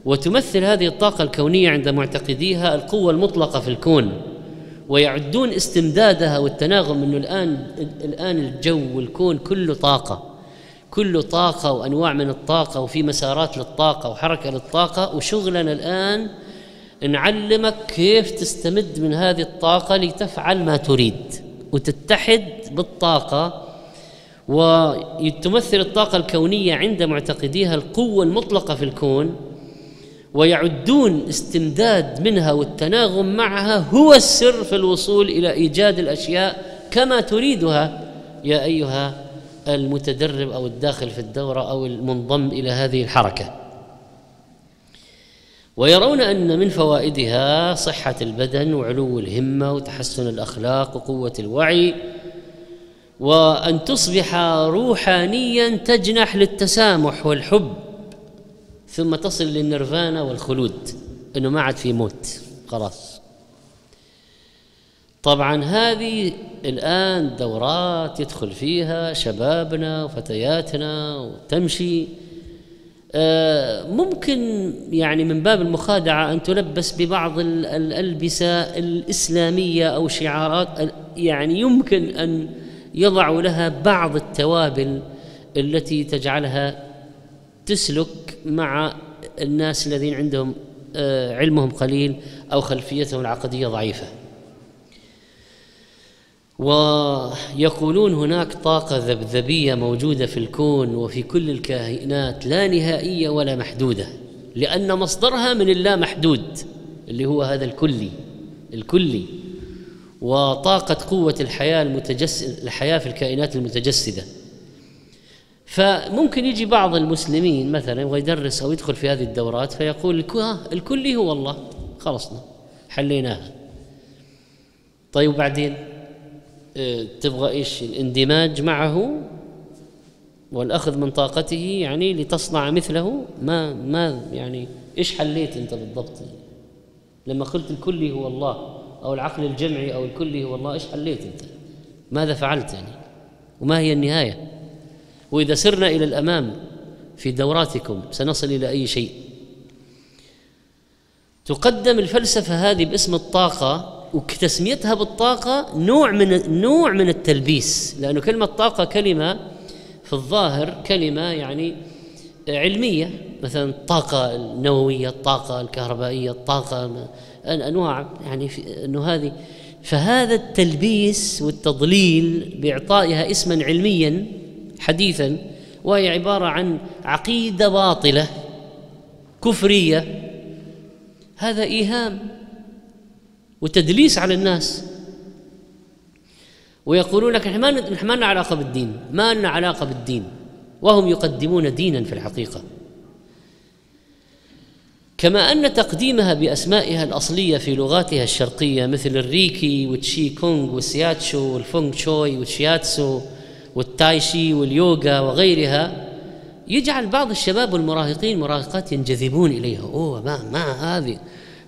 وتمثل هذه الطاقة الكونية عند معتقديها القوة المطلقة في الكون ويعدون استمدادها والتناغم إنه الآن الآن الجو والكون كله طاقة. كله طاقة وأنواع من الطاقة وفي مسارات للطاقة وحركة للطاقة وشغلنا الآن نعلمك كيف تستمد من هذه الطاقة لتفعل ما تريد وتتحد بالطاقة وتمثل الطاقة الكونية عند معتقديها القوة المطلقة في الكون ويعدون استمداد منها والتناغم معها هو السر في الوصول إلى إيجاد الأشياء كما تريدها يا أيها المتدرب أو الداخل في الدورة أو المنضم إلى هذه الحركة. ويرون أن من فوائدها صحة البدن وعلو الهمة وتحسن الأخلاق وقوة الوعي وأن تصبح روحانيا تجنح للتسامح والحب ثم تصل للنيرفانا والخلود إنه ما عاد في موت خلاص. طبعا هذه الآن دورات يدخل فيها شبابنا وفتياتنا وتمشي. آه، ممكن يعني من باب المخادعة أن تلبس ببعض الألبسة الإسلامية أو شعارات يعني يمكن أن يضعوا لها بعض التوابل التي تجعلها تسلك مع الناس الذين عندهم آه، علمهم قليل أو خلفيتهم العقدية ضعيفة. ويقولون هناك طاقة ذبذبية موجودة في الكون وفي كل الكائنات لا نهائية ولا محدودة لأن مصدرها من اللا محدود اللي هو هذا الكلي الكلي. وطاقة قوة الحياة المتجسد الحياة في الكائنات المتجسدة. فممكن يجي بعض المسلمين مثلا يبغى يدرس أو يدخل في هذه الدورات فيقول الكلي هو الله خلصنا حليناها. طيب وبعدين آه، تبغى إيش؟ الاندماج معه والأخذ من طاقته يعني لتصنع مثله. ما ما يعني إيش حليت أنت بالضبط؟ لما قلت الكلي هو الله أو العقل الجمعي أو الكلي هو الله إيش حليت أنت؟ ماذا فعلت يعني؟ وما هي النهاية؟ وإذا سرنا إلى الأمام في دوراتكم سنصل إلى أي شيء. تقدم الفلسفة هذه باسم الطاقة وتسميتها بالطاقة نوع من نوع من التلبيس لأنه كلمة طاقة كلمة في الظاهر كلمة يعني علمية مثلا الطاقة النووية الطاقة الكهربائية الطاقة أنواع يعني أنه هذه. فهذا التلبيس والتضليل بإعطائها اسما علميا حديثا وهي عبارة عن عقيدة باطلة كفرية. هذا إيهام. وتدليس على الناس. ويقولون لك إحنا ما لنا علاقة بالدين. ما لنا علاقة بالدين. وهم يقدمون دينا في الحقيقة. كما أن تقديمها بأسمائها الأصلية في لغاتها الشرقية مثل الريكي والتشي كونغ والسياتشو والفونغ شوي والشياتسو والتايشي واليوغا وغيرها يجعل بعض الشباب والمراهقين مراهقات ينجذبون إليها. أوه ما ما هذه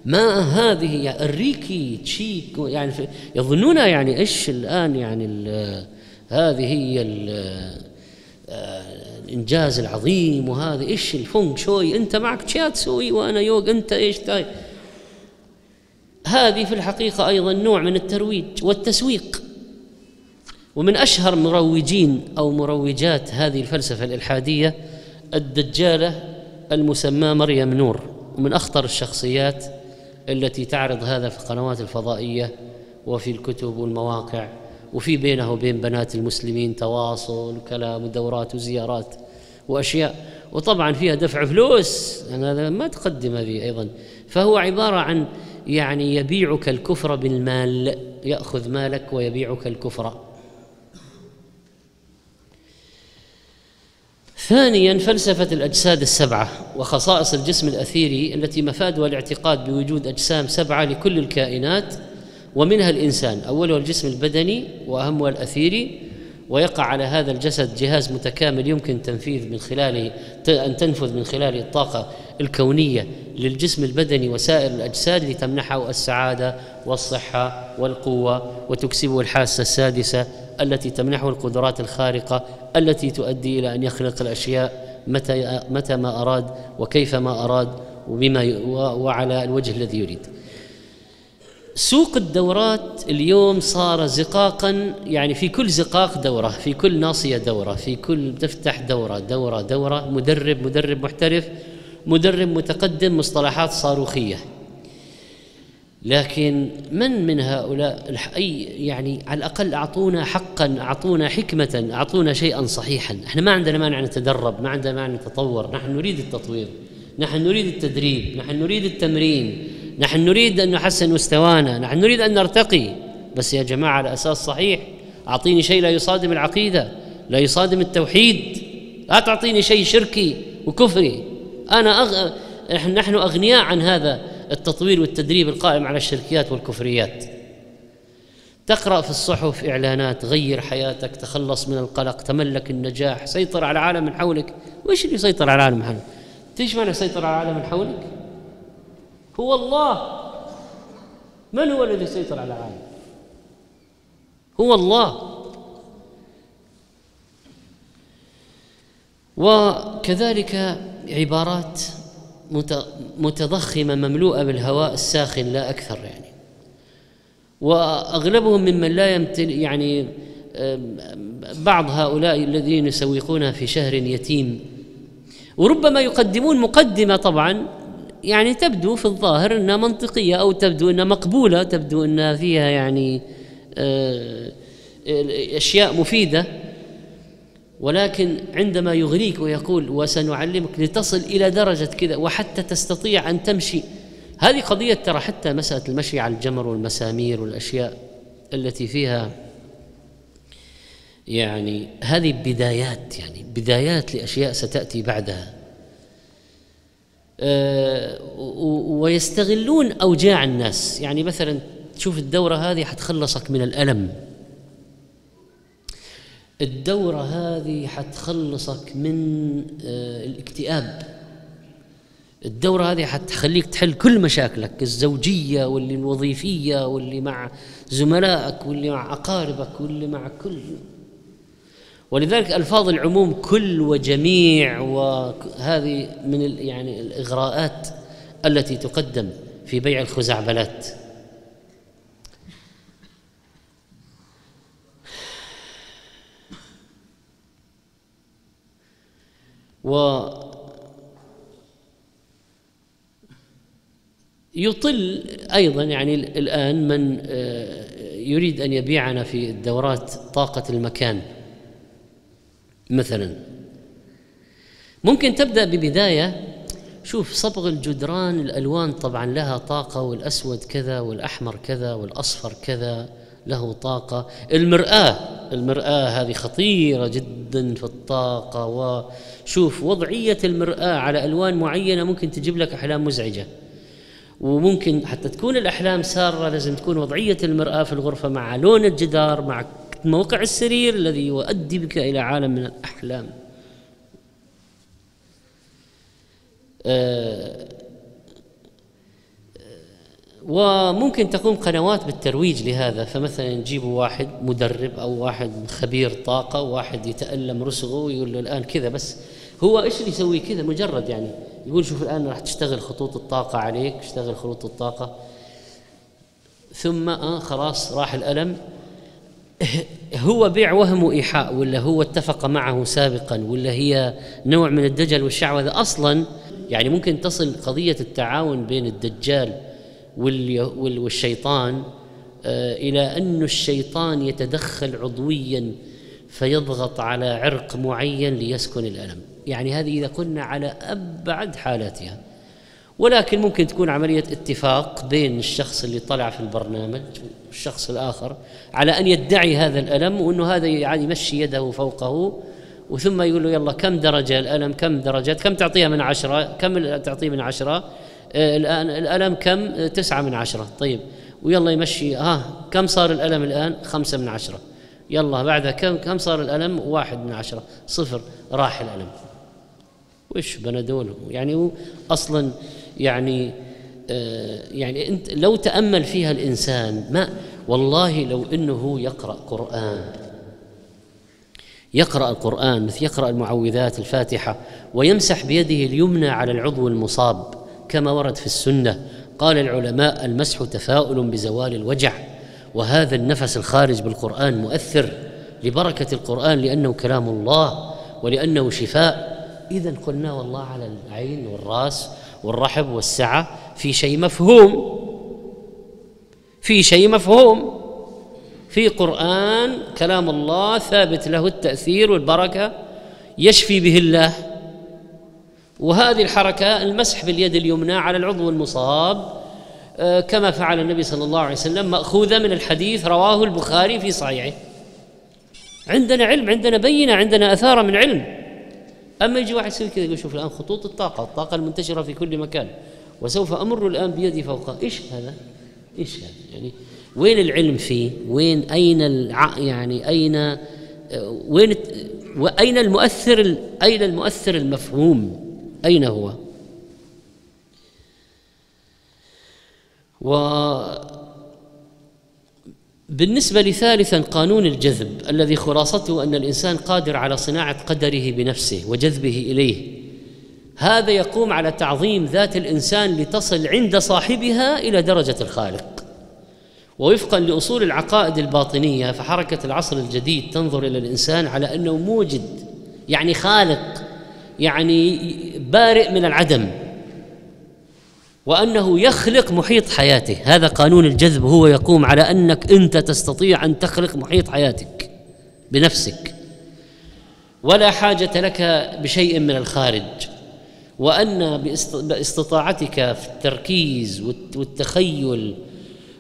ما هذه الريكي تشيك يعني يظنون يعني إيش الآن يعني هذه هي آه، الإنجاز العظيم وهذا إيش الفونغ شوي أنت معك تشاتسوي وأنا يوغ أنت إيش تاي؟ هذه في الحقيقة أيضا نوع من الترويج والتسويق. ومن أشهر مروجين أو مروجات هذه الفلسفة الإلحادية الدجالة المسماة مريم نور ومن أخطر الشخصيات التي تعرض هذا في القنوات الفضائية وفي الكتب والمواقع وفي بينه وبين بنات المسلمين تواصل وكلام ودورات وزيارات وأشياء. وطبعا فيها دفع فلوس. هذا ما تقدم هذه أيضا. فهو عبارة عن يعني يبيعك الكفر بالمال يأخذ مالك ويبيعك الكفر. ثانيا فلسفة الأجساد السبعة وخصائص الجسم الأثيري التي مفادها الاعتقاد بوجود أجسام سبعة لكل الكائنات ومنها الإنسان أولها الجسم البدني وأهمها الأثيري. ويقع على هذا الجسد جهاز متكامل يمكن تنفيذ من خلاله أن تنفذ من خلاله الطاقة الكونية للجسم البدني وسائر الأجساد لتمنحه السعادة والصحة والقوة وتكسبه الحاسة السادسة التي تمنحه القدرات الخارقة التي تؤدي إلى أن يخلق الأشياء متى متى ما أراد وكيف ما أراد وبما وعلى الوجه الذي يريد. سوق الدورات اليوم صار زقاقا يعني في كل زقاق دورة في كل ناصية دورة في كل تفتح دورة دورة دورة مدرب مدرب محترف مدرب متقدم مصطلحات صاروخية لكن من من هؤلاء؟ أي يعني على الأقل أعطونا حقا أعطونا حكمة أعطونا شيئا صحيحا. إحنا ما عندنا مانع نتدرب ما عندنا مانع نتطور. نحن نريد التطوير. نحن نريد التدريب. نحن نريد التمرين. نحن نريد أن نحسن مستوانا. نحن نريد أن نرتقي. بس يا جماعة على أساس صحيح أعطيني شيء لا يصادم العقيدة لا يصادم التوحيد. لا تعطيني شيء شركي وكفري. أنا أغ... نحن أغنياء عن هذا. التطوير والتدريب القائم على الشركيات والكفريات. تقرأ في الصحف إعلانات غير حياتك تخلص من القلق تملك النجاح سيطر على العالم من حولك. وإيش اللي يسيطر على العالم من حولك؟ إيش معنى يسيطر على العالم من حولك؟ هو الله. من هو الذي يسيطر على العالم؟ هو الله. وكذلك عبارات متضخمة مملوءة بالهواء الساخن لا أكثر يعني. وأغلبهم ممن لا يمتل يعني بعض هؤلاء الذين يسوقونها في شهر يتيم. وربما يقدمون مقدمة طبعا يعني تبدو في الظاهر إنها منطقية أو تبدو إنها مقبولة تبدو إنها فيها يعني آه، أشياء مفيدة. ولكن عندما يغريك ويقول وسنعلمك لتصل إلى درجة كذا وحتى تستطيع أن تمشي هذه قضية ترى حتى مسألة المشي على الجمر والمسامير والأشياء التي فيها يعني هذه بدايات يعني بدايات لأشياء ستأتي بعدها. آه، ويستغلون أوجاع الناس. يعني مثلا تشوف الدورة هذه حتخلصك من الألم. الدورة هذه حتخلصك من آه، الاكتئاب. الدورة هذه حتخليك تحل كل مشاكلك الزوجية واللي الوظيفية واللي مع زملائك واللي مع أقاربك واللي مع كل. ولذلك ألفاظ العموم كل وجميع وهذه من يعني الإغراءات التي تقدم في بيع الخزعبلات. و يطل أيضا يعني الآن من آه، يريد أن يبيعنا في الدورات طاقة المكان مثلا. ممكن تبدأ ببداية شوف صبغ الجدران الألوان طبعا لها طاقة والأسود كذا والأحمر كذا والأصفر كذا له طاقة. المرآة المرآة هذه خطيرة جدا في الطاقة وشوف وضعية المرآة على ألوان معينة ممكن تجيب لك أحلام مزعجة. وممكن حتى تكون الأحلام سارة لازم تكون وضعية المرآة في الغرفة مع لون الجدار مع موقع السرير الذي يؤدي بك إلى عالم من الأحلام. آه، وممكن تقوم قنوات بالترويج لهذا فمثلا يجيبوا واحد مدرب أو واحد خبير طاقة واحد يتألم رسغه ويقول له الآن كذا بس. هو إيش اللي يسوي كذا؟ مجرد يعني يقول شوف الآن راح تشتغل خطوط الطاقة عليك اشتغل خطوط الطاقة. ثم آه خلاص راح الألم. هو بيع وهم وإيحاء ولا هو اتفق معه سابقا ولا هي نوع من الدجل والشعوذة؟ أصلا يعني ممكن تصل قضية التعاون بين الدجال والشيطان آه، إلى أن الشيطان يتدخل عضويا فيضغط على عرق معين ليسكن الألم. يعني هذه إذا كنا على أبعد حالاتها. ولكن ممكن تكون عملية اتفاق بين الشخص اللي طلع في البرنامج والشخص الآخر على أن يدعي هذا الألم وأنه هذا يعني يمشي يده فوقه وثم يقول له يلا كم درجة الألم؟ كم درجة كم تعطيها من عشرة؟ كم تعطيه من عشرة؟ آه، الآن الألم كم؟ تسعة من عشرة. طيب ويلا يمشي. ها كم صار الألم الآن؟ خمسة من عشرة. يلا بعدها كم كم صار الألم؟ واحد من عشرة. صفر راح الألم. وش بنادول؟ يعني أصلا يعني آه يعني أنت لو تأمل فيها الإنسان ما والله لو إنه يقرأ قرآن. يقرأ القرآن مثل يقرأ المعوذات الفاتحة ويمسح بيده اليمنى على العضو المصاب. كما ورد في السنة قال العلماء المسح تفاؤل بزوال الوجع وهذا النفس الخارج بالقرآن مؤثر لبركة القرآن لأنه كلام الله ولأنه شفاء. اذا قلنا والله على العين والرأس والرحب والسعة في شيء مفهوم في شيء مفهوم. في قرآن كلام الله ثابت له التأثير والبركة يشفي به الله. وهذه الحركة المسح باليد اليمنى على العضو المصاب آه، كما فعل النبي صلى الله عليه وسلم مأخوذة من الحديث رواه البخاري في صحيحه. عندنا علم عندنا بينة عندنا اثاره من علم. أما يجي واحد يصير كذا يقول شوف الآن خطوط الطاقة الطاقة المنتشرة في كل مكان. وسوف أمر الآن بيدي فوقها إيش هذا؟ إيش هذا؟ يعني وين العلم فيه؟ وين أين الع... يعني أين وين وأين المؤثر أين المؤثر المفهوم؟ أين هو؟ و بالنسبة لثالثا قانون الجذب الذي خلاصته أن الإنسان قادر على صناعة قدره بنفسه وجذبه إليه. هذا يقوم على تعظيم ذات الإنسان لتصل عند صاحبها إلى درجة الخالق. ووفقا لأصول العقائد الباطنية فحركة العصر الجديد تنظر إلى الإنسان على أنه موجد يعني خالق. يعني بارئ من العدم وأنه يخلق محيط حياته هذا قانون الجذب هو يقوم على أنك أنت تستطيع أن تخلق محيط حياتك بنفسك. ولا حاجة لك بشيء من الخارج. وأن باستطاعتك في التركيز والتخيل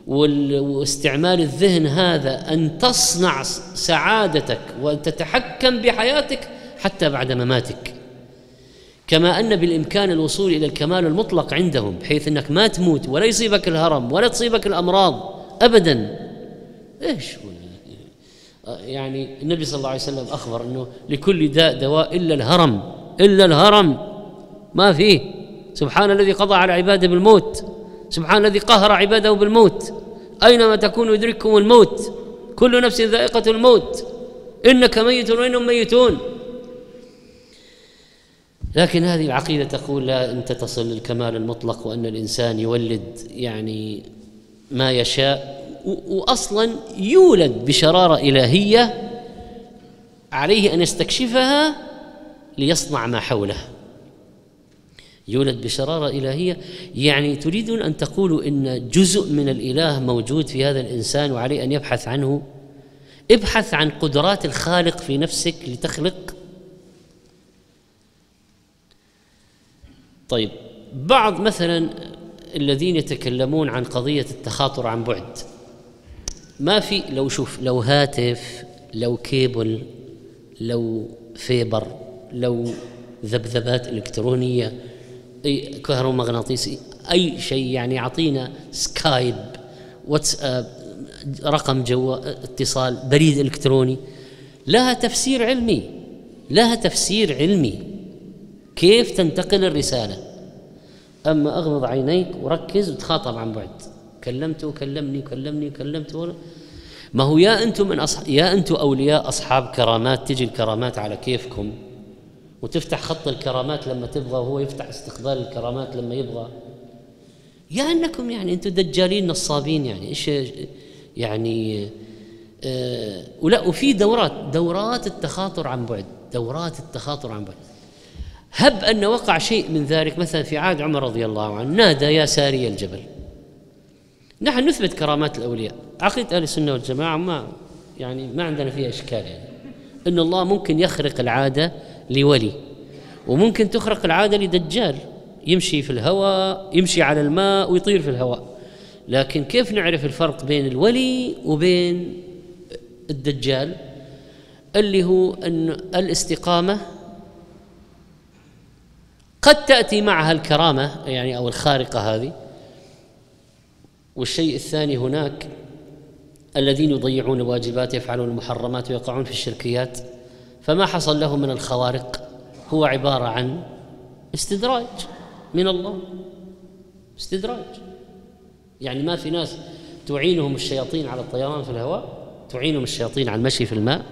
واستعمال الذهن هذا أن تصنع سعادتك وأن تتحكم بحياتك حتى بعد مماتك. كما أن بالإمكان الوصول إلى الكمال المطلق عندهم بحيث أنك ما تموت ولا يصيبك الهرم ولا تصيبك الأمراض ابدا. إيش يعني النبي صلى الله عليه وسلم أخبر إنه لكل داء دواء إلا الهرم إلا الهرم. ما فيه. سبحان الذي قضى على عباده بالموت. سبحان الذي قهر عباده بالموت. أينما تكونوا يدرككم الموت؟ كل نفس ذائقة الموت. إنك ميت وإنهم ميتون. لكن هذه العقيدة تقول لا أنت تصل للكمال المطلق وأن الإنسان يولد يعني ما يشاء وأصلا يولد بشرارة إلهية عليه أن يستكشفها ليصنع ما حوله. يولد بشرارة إلهية. يعني تريدون أن تقولوا إن جزء من الإله موجود في هذا الإنسان وعليه أن يبحث عنه؟ ابحث عن قدرات الخالق في نفسك لتخلق طيب بعض مثلا الذين يتكلمون عن قضية التخاطر عن بعد ما في لو شوف لو هاتف لو كيبل لو fiber لو ذبذبات إلكترونية أي كهرومغناطيسي أي شيء يعني يعطينا سكايب واتساب رقم جوال اتصال بريد إلكتروني لها تفسير علمي لها تفسير علمي. كيف تنتقل الرسالة؟ أما أغمض عينيك وركز وتخاطب عن بعد. كلمته وكلمني وكلمني وكلمته ما هو يا أنتم من أصح... يا أنتم أولياء أصحاب كرامات تجي الكرامات على كيفكم وتفتح خط الكرامات لما تبغى وهو يفتح استقبال الكرامات لما يبغى. يا أنكم يعني أنتم دجالين نصابين يعني إيش يعني آه ولا وفي دورات دورات التخاطر عن بعد دورات التخاطر عن بعد. هب أن وقع شيء من ذلك. مثلا في عهد عمر رضي الله عنه نادى يا ساري الجبل. نحن نثبت كرامات الأولياء. عقيدة أهل السنة والجماعة ما يعني ما عندنا فيها إشكال يعني. أن الله ممكن يخرق العادة لولي وممكن تخرق العادة لدجال. يمشي في الهواء يمشي على الماء ويطير في الهواء. لكن كيف نعرف الفرق بين الولي وبين الدجال؟ اللي هو أن الاستقامة قد تأتي معها الكرامة يعني أو الخارقة هذه. والشيء الثاني هناك الذين يضيعون الواجبات يفعلون المحرمات ويقعون في الشركيات. فما حصل لهم من الخوارق؟ هو عبارة عن استدراج من الله. استدراج. يعني ما في ناس تعينهم الشياطين على الطيران في الهواء تعينهم الشياطين على المشي في الماء.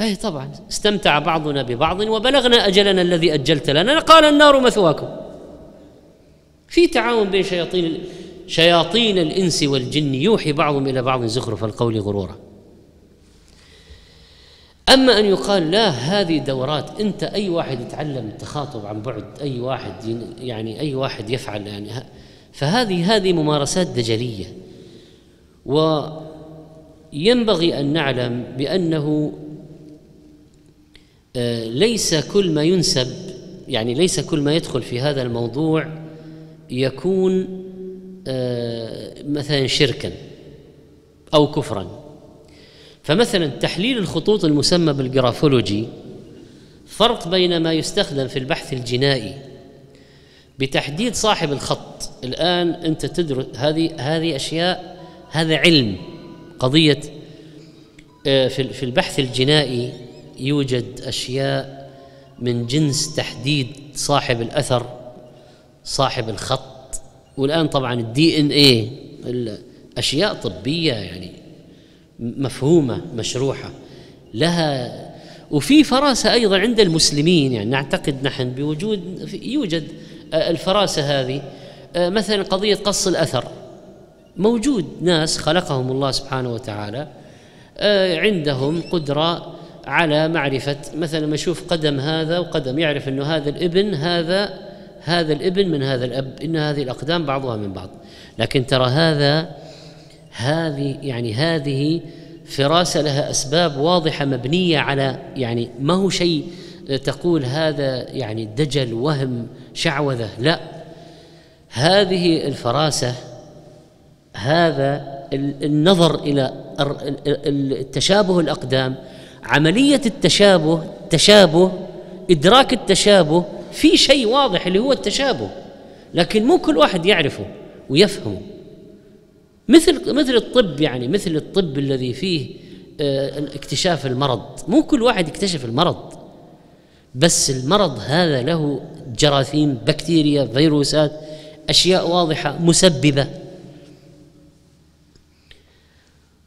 اي طبعا. استمتع بعضنا ببعض وبلغنا أجلنا الذي أجلت لنا. قال النار مثواكم. في تعاون بين شياطين شياطين الإنس والجن يوحي بعضهم إلى بعض زخرف القول غرورا. أما أن يقال لا هذه دورات. أنت أي واحد يتعلم التخاطب عن بعد أي واحد يعني أي واحد يفعل يعني فهذه هذه ممارسات دجلية. وينبغي أن نعلم بأنه آه، ليس كل ما ينسب يعني ليس كل ما يدخل في هذا الموضوع يكون آه، مثلا شركا أو كفرا. فمثلا تحليل الخطوط المسمى بالجرافولوجي فرق بين ما يستخدم في البحث الجنائي بتحديد صاحب الخط. الآن أنت تدرس هذه هذه أشياء هذا علم قضية آه، في البحث الجنائي يوجد أشياء من جنس تحديد صاحب الأثر صاحب الخط. والآن طبعا الدي ان إيه أشياء طبية يعني مفهومة مشروحة لها وفي فراسة أيضا عند المسلمين. يعني نعتقد نحن بوجود يوجد آه، الفراسة هذه آه، مثلا قضية قص الأثر. موجود ناس خلقهم الله سبحانه وتعالى آه، عندهم قدرة على معرفة مثلا لما يشوف قدم هذا وقدم يعرف أنه هذا الابن هذا هذا الابن من هذا الأب إن هذه الأقدام بعضها من بعض. لكن ترى هذا هذه يعني هذه فراسة لها أسباب واضحة مبنية على يعني ما هو شيء تقول هذا يعني دجل وهم شعوذة. لا. هذه الفراسة هذا النظر إلى التشابه الأقدام عملية التشابه تشابه إدراك التشابه في شيء واضح اللي هو التشابه. لكن مو كل واحد يعرفه ويفهمه. مثل مثل الطب يعني مثل الطب الذي فيه آه، اكتشاف المرض. مو كل واحد يكتشف المرض. بس المرض هذا له جراثيم بكتيريا فيروسات أشياء واضحة مسببة.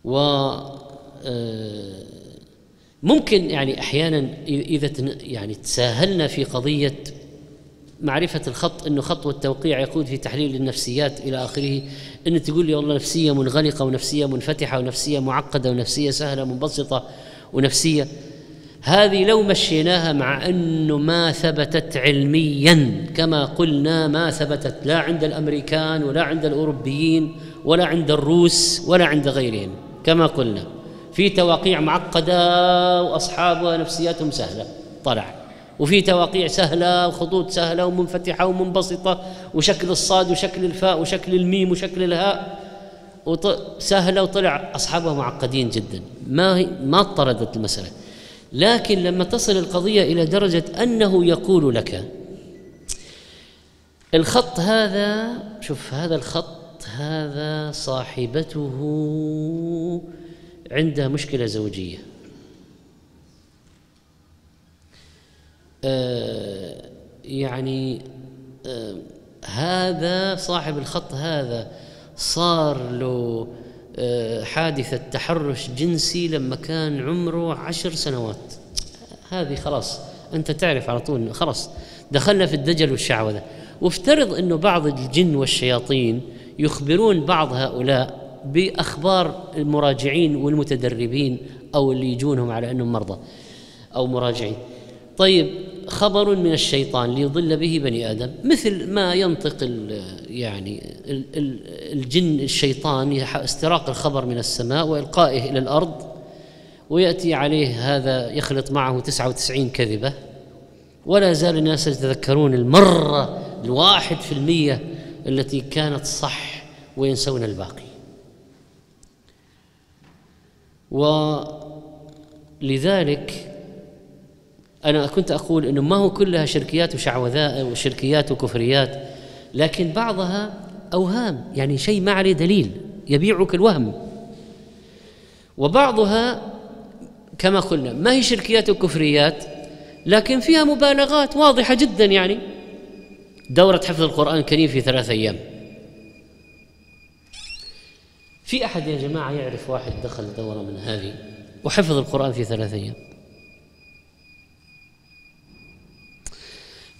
و آه، ممكن يعني أحيانا اذا يعني تساهلنا في قضية معرفة الخط إنه خط والتوقيع يقود في تحليل النفسيات إلى آخره إن تقول لي والله نفسية منغلقة ونفسية منفتحة ونفسية معقدة ونفسية سهلة منبسطة ونفسية. هذه لو مشيناها مع إنه ما ثبتت علميا كما قلنا ما ثبتت لا عند الأمريكان ولا عند الأوروبيين ولا عند الروس ولا عند غيرهم كما قلنا. في تواقيع معقدة وأصحابها نفسياتهم سهلة طلع. وفي تواقيع سهلة وخطوط سهلة ومنفتحة ومنبسطة وشكل الصاد وشكل الفاء وشكل الميم وشكل الهاء. سهلة وطلع. أصحابها معقدين جدا. ما ما اضطردت المسألة. لكن لما تصل القضية إلى درجة أنه يقول لك الخط هذا شوف هذا الخط هذا صاحبته عندها مشكلة زوجية. آه يعني آه هذا صاحب الخط هذا صار له آه حادثة تحرش جنسي لما كان عمره عشر سنوات. هذه خلاص أنت تعرف على طول خلاص دخلنا في الدجل والشعوذة. وافترض أنه بعض الجن والشياطين يخبرون بعض هؤلاء بأخبار المراجعين والمتدربين أو اللي يجونهم على أنهم مرضى أو مراجعين. طيب خبر من الشيطان ليضل به بني آدم مثل ما ينطق ال يعني ال الجن الشيطان استراق الخبر من السماء وإلقائه إلى الأرض ويأتي عليه هذا يخلط معه 99 كذبة. ولا زال الناس يتذكرون المرة الواحد في المية التي كانت صح وينسون الباقي. ولذلك أنا كنت أقول أنه ما هو كلها شركيات وشعوذاء وشركيات وكفريات لكن بعضها أوهام يعني شيء ما عليه دليل يبيعك الوهم. وبعضها كما قلنا ما هي شركيات وكفريات لكن فيها مبالغات واضحة جدا يعني. دورة حفظ القرآن الكريم في ثلاث أيام. في أحد يا جماعة يعرف واحد دخل دورة من هذه؟ وحفظ القرآن في ثلاث أيام.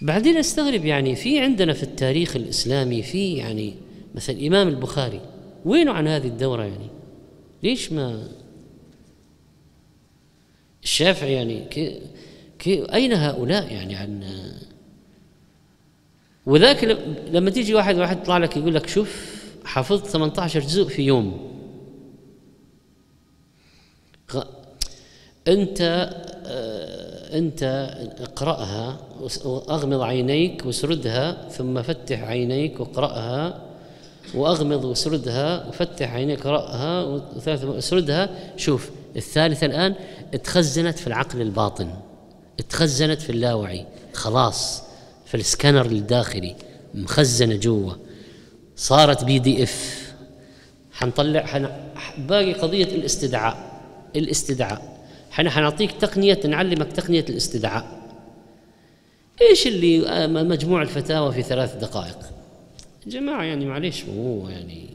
بعدين أستغرب يعني في عندنا في التاريخ الإسلامي في يعني مثلا الامام البخاري وينه عن هذه الدورة يعني؟ ليش ما الشافعي يعني كي كي أين هؤلاء يعني عن وذاك لما تيجي واحد واحد يطلع لك يقول لك شوف حفظت 18 جزء في يوم. انت آه، انت اقرأها واغمض عينيك واسردها ثم فتح عينيك واقرأها واغمض واسردها وفتح عينيك اقراها وثالث اسردها شوف الثالثه الآن اتخزنت في العقل الباطن اتخزنت في اللاوعي خلاص في السكانر الداخلي مخزنة جوا. صارت PDF. حنطلع حن... باقي قضية الاستدعاء الاستدعاء. إحنا حنعطيك تقنية نعلمك تقنية الاستدعاء. إيش اللي آه، مجموع الفتاوى في ثلاث دقائق؟ جماعة يعني معليش هو يعني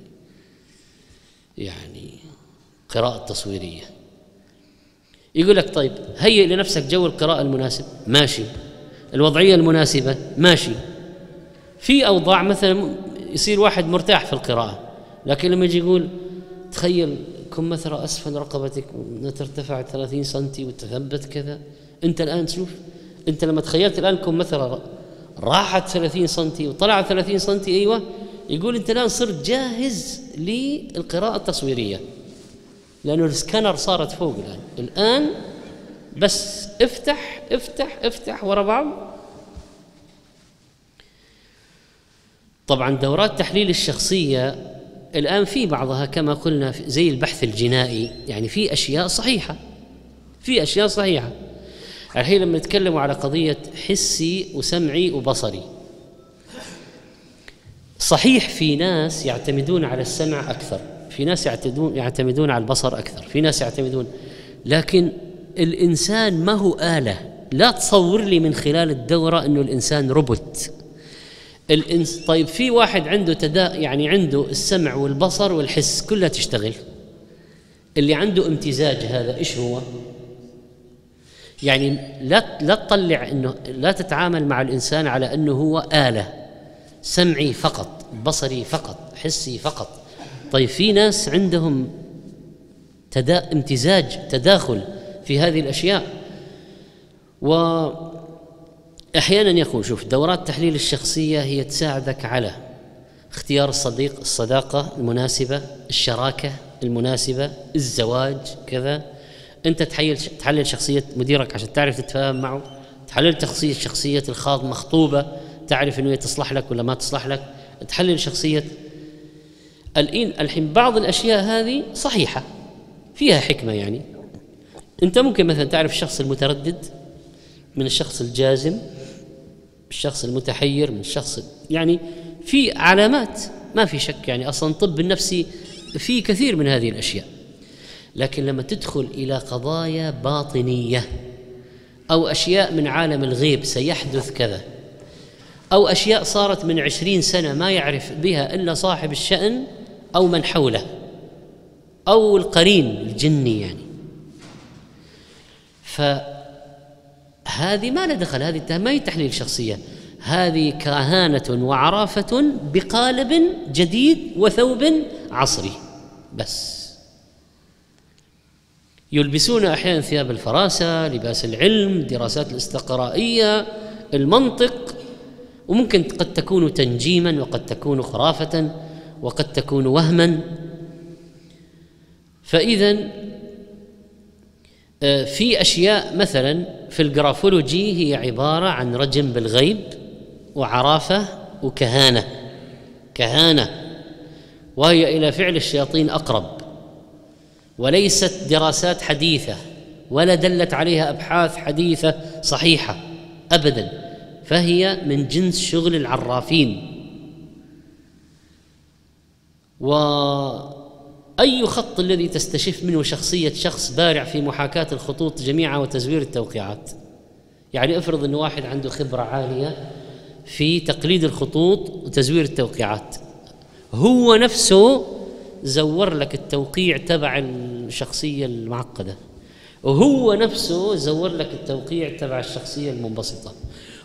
يعني قراءة تصويرية. يقول لك طيب هيئ لنفسك جو القراءة المناسب. ماشي. الوضعية المناسبة. ماشي. في أوضاع مثلا يصير واحد مرتاح في القراءة. لكن لما يجي يقول تخيل كمثرى أسفل رقبتك ترتفع 30 سنتي وتثبت كذا. أنت الآن شوف أنت لما تخيلت الآن كمثرى راحت 30 سنتي وطلعت 30 سنتي أيوة يقول أنت الآن صرت جاهز للقراءة التصويرية. لأنه السكانر صارت فوق الآن. الآن بس افتح افتح افتح ورا بعض. طبعا دورات تحليل الشخصية الآن في بعضها كما قلنا زي البحث الجنائي يعني في أشياء صحيحة في أشياء صحيحة. الحين لما نتكلم على قضية حسي وسمعي وبصري. صحيح في ناس يعتمدون على السمع أكثر في ناس يعتمدون يعتمدون على البصر أكثر في ناس يعتمدون. لكن الإنسان ما هو آلة؟ لا تصور لي من خلال الدورة أنه الإنسان روبوت. الإنس طيب في واحد عنده تدا يعني عنده السمع والبصر والحس كلها تشتغل. اللي عنده امتزاج هذا إيش هو؟ يعني لا لا تطلع إنه لا تتعامل مع الإنسان على إنه هو آلة سمعي فقط بصري فقط حسي فقط. طيب في ناس عندهم تدا امتزاج تداخل في هذه الأشياء. واحيانا يقول شوف دورات تحليل الشخصية هي تساعدك على اختيار الصديق الصداقة المناسبة الشراكة المناسبة الزواج كذا. أنت تحلل تحلل شخصية مديرك عشان تعرف تتفاهم معه تحلل شخصيه شخصية الخاض مخطوبة تعرف إنه هي تصلح لك ولا ما تصلح لك. تحلل شخصية الحين الحين بعض الأشياء هذه صحيحة فيها حكمة يعني. أنت ممكن مثلا تعرف الشخص المتردد من الشخص الجازم الشخص المتحير من الشخص يعني في علامات ما في شك يعني أصلا الطب النفسي في كثير من هذه الأشياء. لكن لما تدخل إلى قضايا باطنية أو أشياء من عالم الغيب سيحدث كذا أو أشياء صارت من عشرين سنة ما يعرف بها إلا صاحب الشأن أو من حوله أو القرين الجني يعني. فهذه ما لها دخل هذه ما هي تحليل شخصية. هذه كهانة وعرافة بقالب جديد وثوب عصري. بس. يلبسون أحيانا ثياب الفراسة لباس العلم دراسات الاستقرائية المنطق. وممكن قد تكون تنجيما وقد تكون خرافة وقد تكون وهما. فاذا آه، في أشياء مثلا في الجرافولوجي هي عبارة عن رجم بالغيب وعرافة وكهانة. كهانة. وهي إلى فعل الشياطين أقرب. وليست دراسات حديثة ولا دلت عليها أبحاث حديثة صحيحة ابدا. فهي من جنس شغل العرافين. واي خط الذي تستشف منه شخصية شخص بارع في محاكاة الخطوط جميعها وتزوير التوقيعات؟ يعني افرض انه واحد عنده خبرة عالية في تقليد الخطوط وتزوير التوقيعات. هو نفسه زور لك التوقيع تبع الشخصية المعقدة. وهو نفسه زور لك التوقيع تبع الشخصية المنبسطة.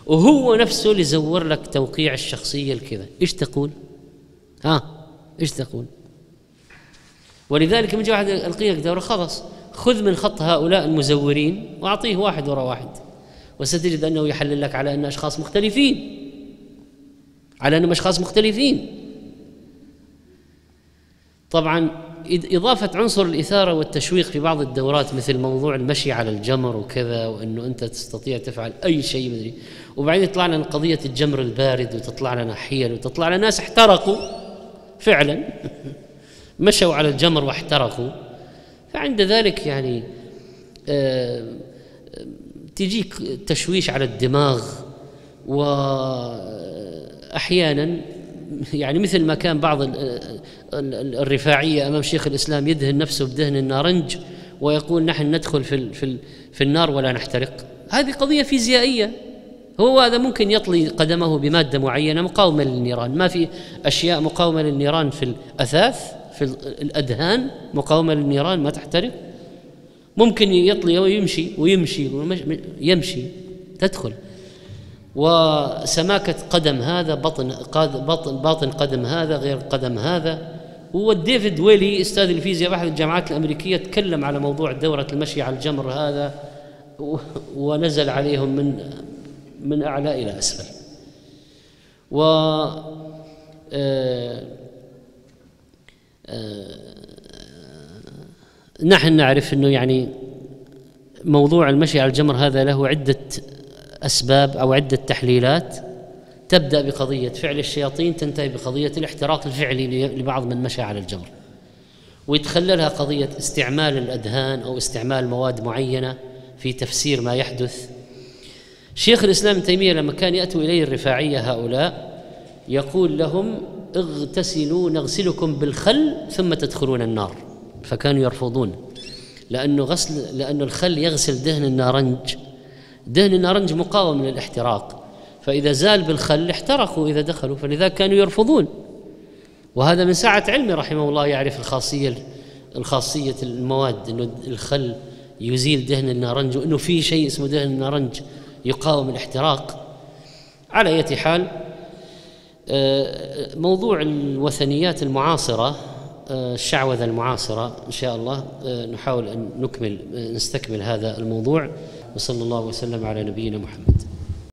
وهو نفسه اللي زور لك توقيع الشخصية الكذا. إيش تقول؟ ها؟ إيش تقول؟ ولذلك من جاء واحد القي لك دوره خلاص خذ من خط هؤلاء المزورين وأعطيه واحد وراء واحد. وستجد أنه يحلل لك على أن أشخاص مختلفين. على أنهم أشخاص مختلفين. طبعا إضافة عنصر الإثارة والتشويق في بعض الدورات مثل موضوع المشي على الجمر وكذا وأنه أنت تستطيع تفعل أي شيء مدري. وبعدين يطلع لنا قضية الجمر البارد وتطلع لنا حيل وتطلع لنا ناس احترقوا. فعلا. مشوا على الجمر واحترقوا. فعند ذلك يعني آه تجيك تشويش على الدماغ وأحيانا يعني مثل ما كان بعض الرفاعية أمام شيخ الإسلام يدهن نفسه بدهن النارنج ويقول نحن ندخل في, في, في النار ولا نحترق. هذه قضية فيزيائية. هو هذا ممكن يطلي قدمه بمادة معينة مقاومة للنيران. ما في أشياء مقاومة للنيران في الأثاث. في الأدهان مقاومة للنيران ما تحترق. ممكن يطلي ويمشي ويمشي يمشي تدخل. وسماكة قدم هذا بطن بطن باطن قدم هذا غير قدم هذا. هو ديفيد ويلي أستاذ الفيزياء باحد الجامعات الأمريكية تكلم على موضوع دورة المشي على الجمر هذا ونزل عليهم من من أعلى إلى أسفل. و آه، نحن نعرف إنه يعني موضوع المشي على الجمر هذا له عدة أسباب أو عدة تحليلات. تبدأ بقضية فعل الشياطين تنتهي بقضية الاحتراق الفعلي لبعض من مشى على الجمر. ويتخللها قضية استعمال الأدهان أو استعمال مواد معينة في تفسير ما يحدث. شيخ الإسلام ابن تيمية لما كان ياتوا إليه الرفاعية هؤلاء يقول لهم اغتسلوا نغسلكم بالخل ثم تدخلون النار. فكانوا يرفضون. لأنه غسل لأنه الخل يغسل دهن النارنج. دهن النارنج مقاوم للاحتراق. فإذا زال بالخل احترقوا إذا دخلوا. فلذلك كانوا يرفضون. وهذا من سعة علمه رحمه الله يعرف الخاصية الخاصية المواد أنه الخل يزيل دهن النارنج وأنه في شيء اسمه دهن النارنج يقاوم الاحتراق. على أية حال موضوع الوثنيات المعاصرة آه، الشعوذة المعاصرة إن شاء الله آه، نحاول أن نكمل نستكمل هذا الموضوع وصلى الله وسلم على نبينا محمد.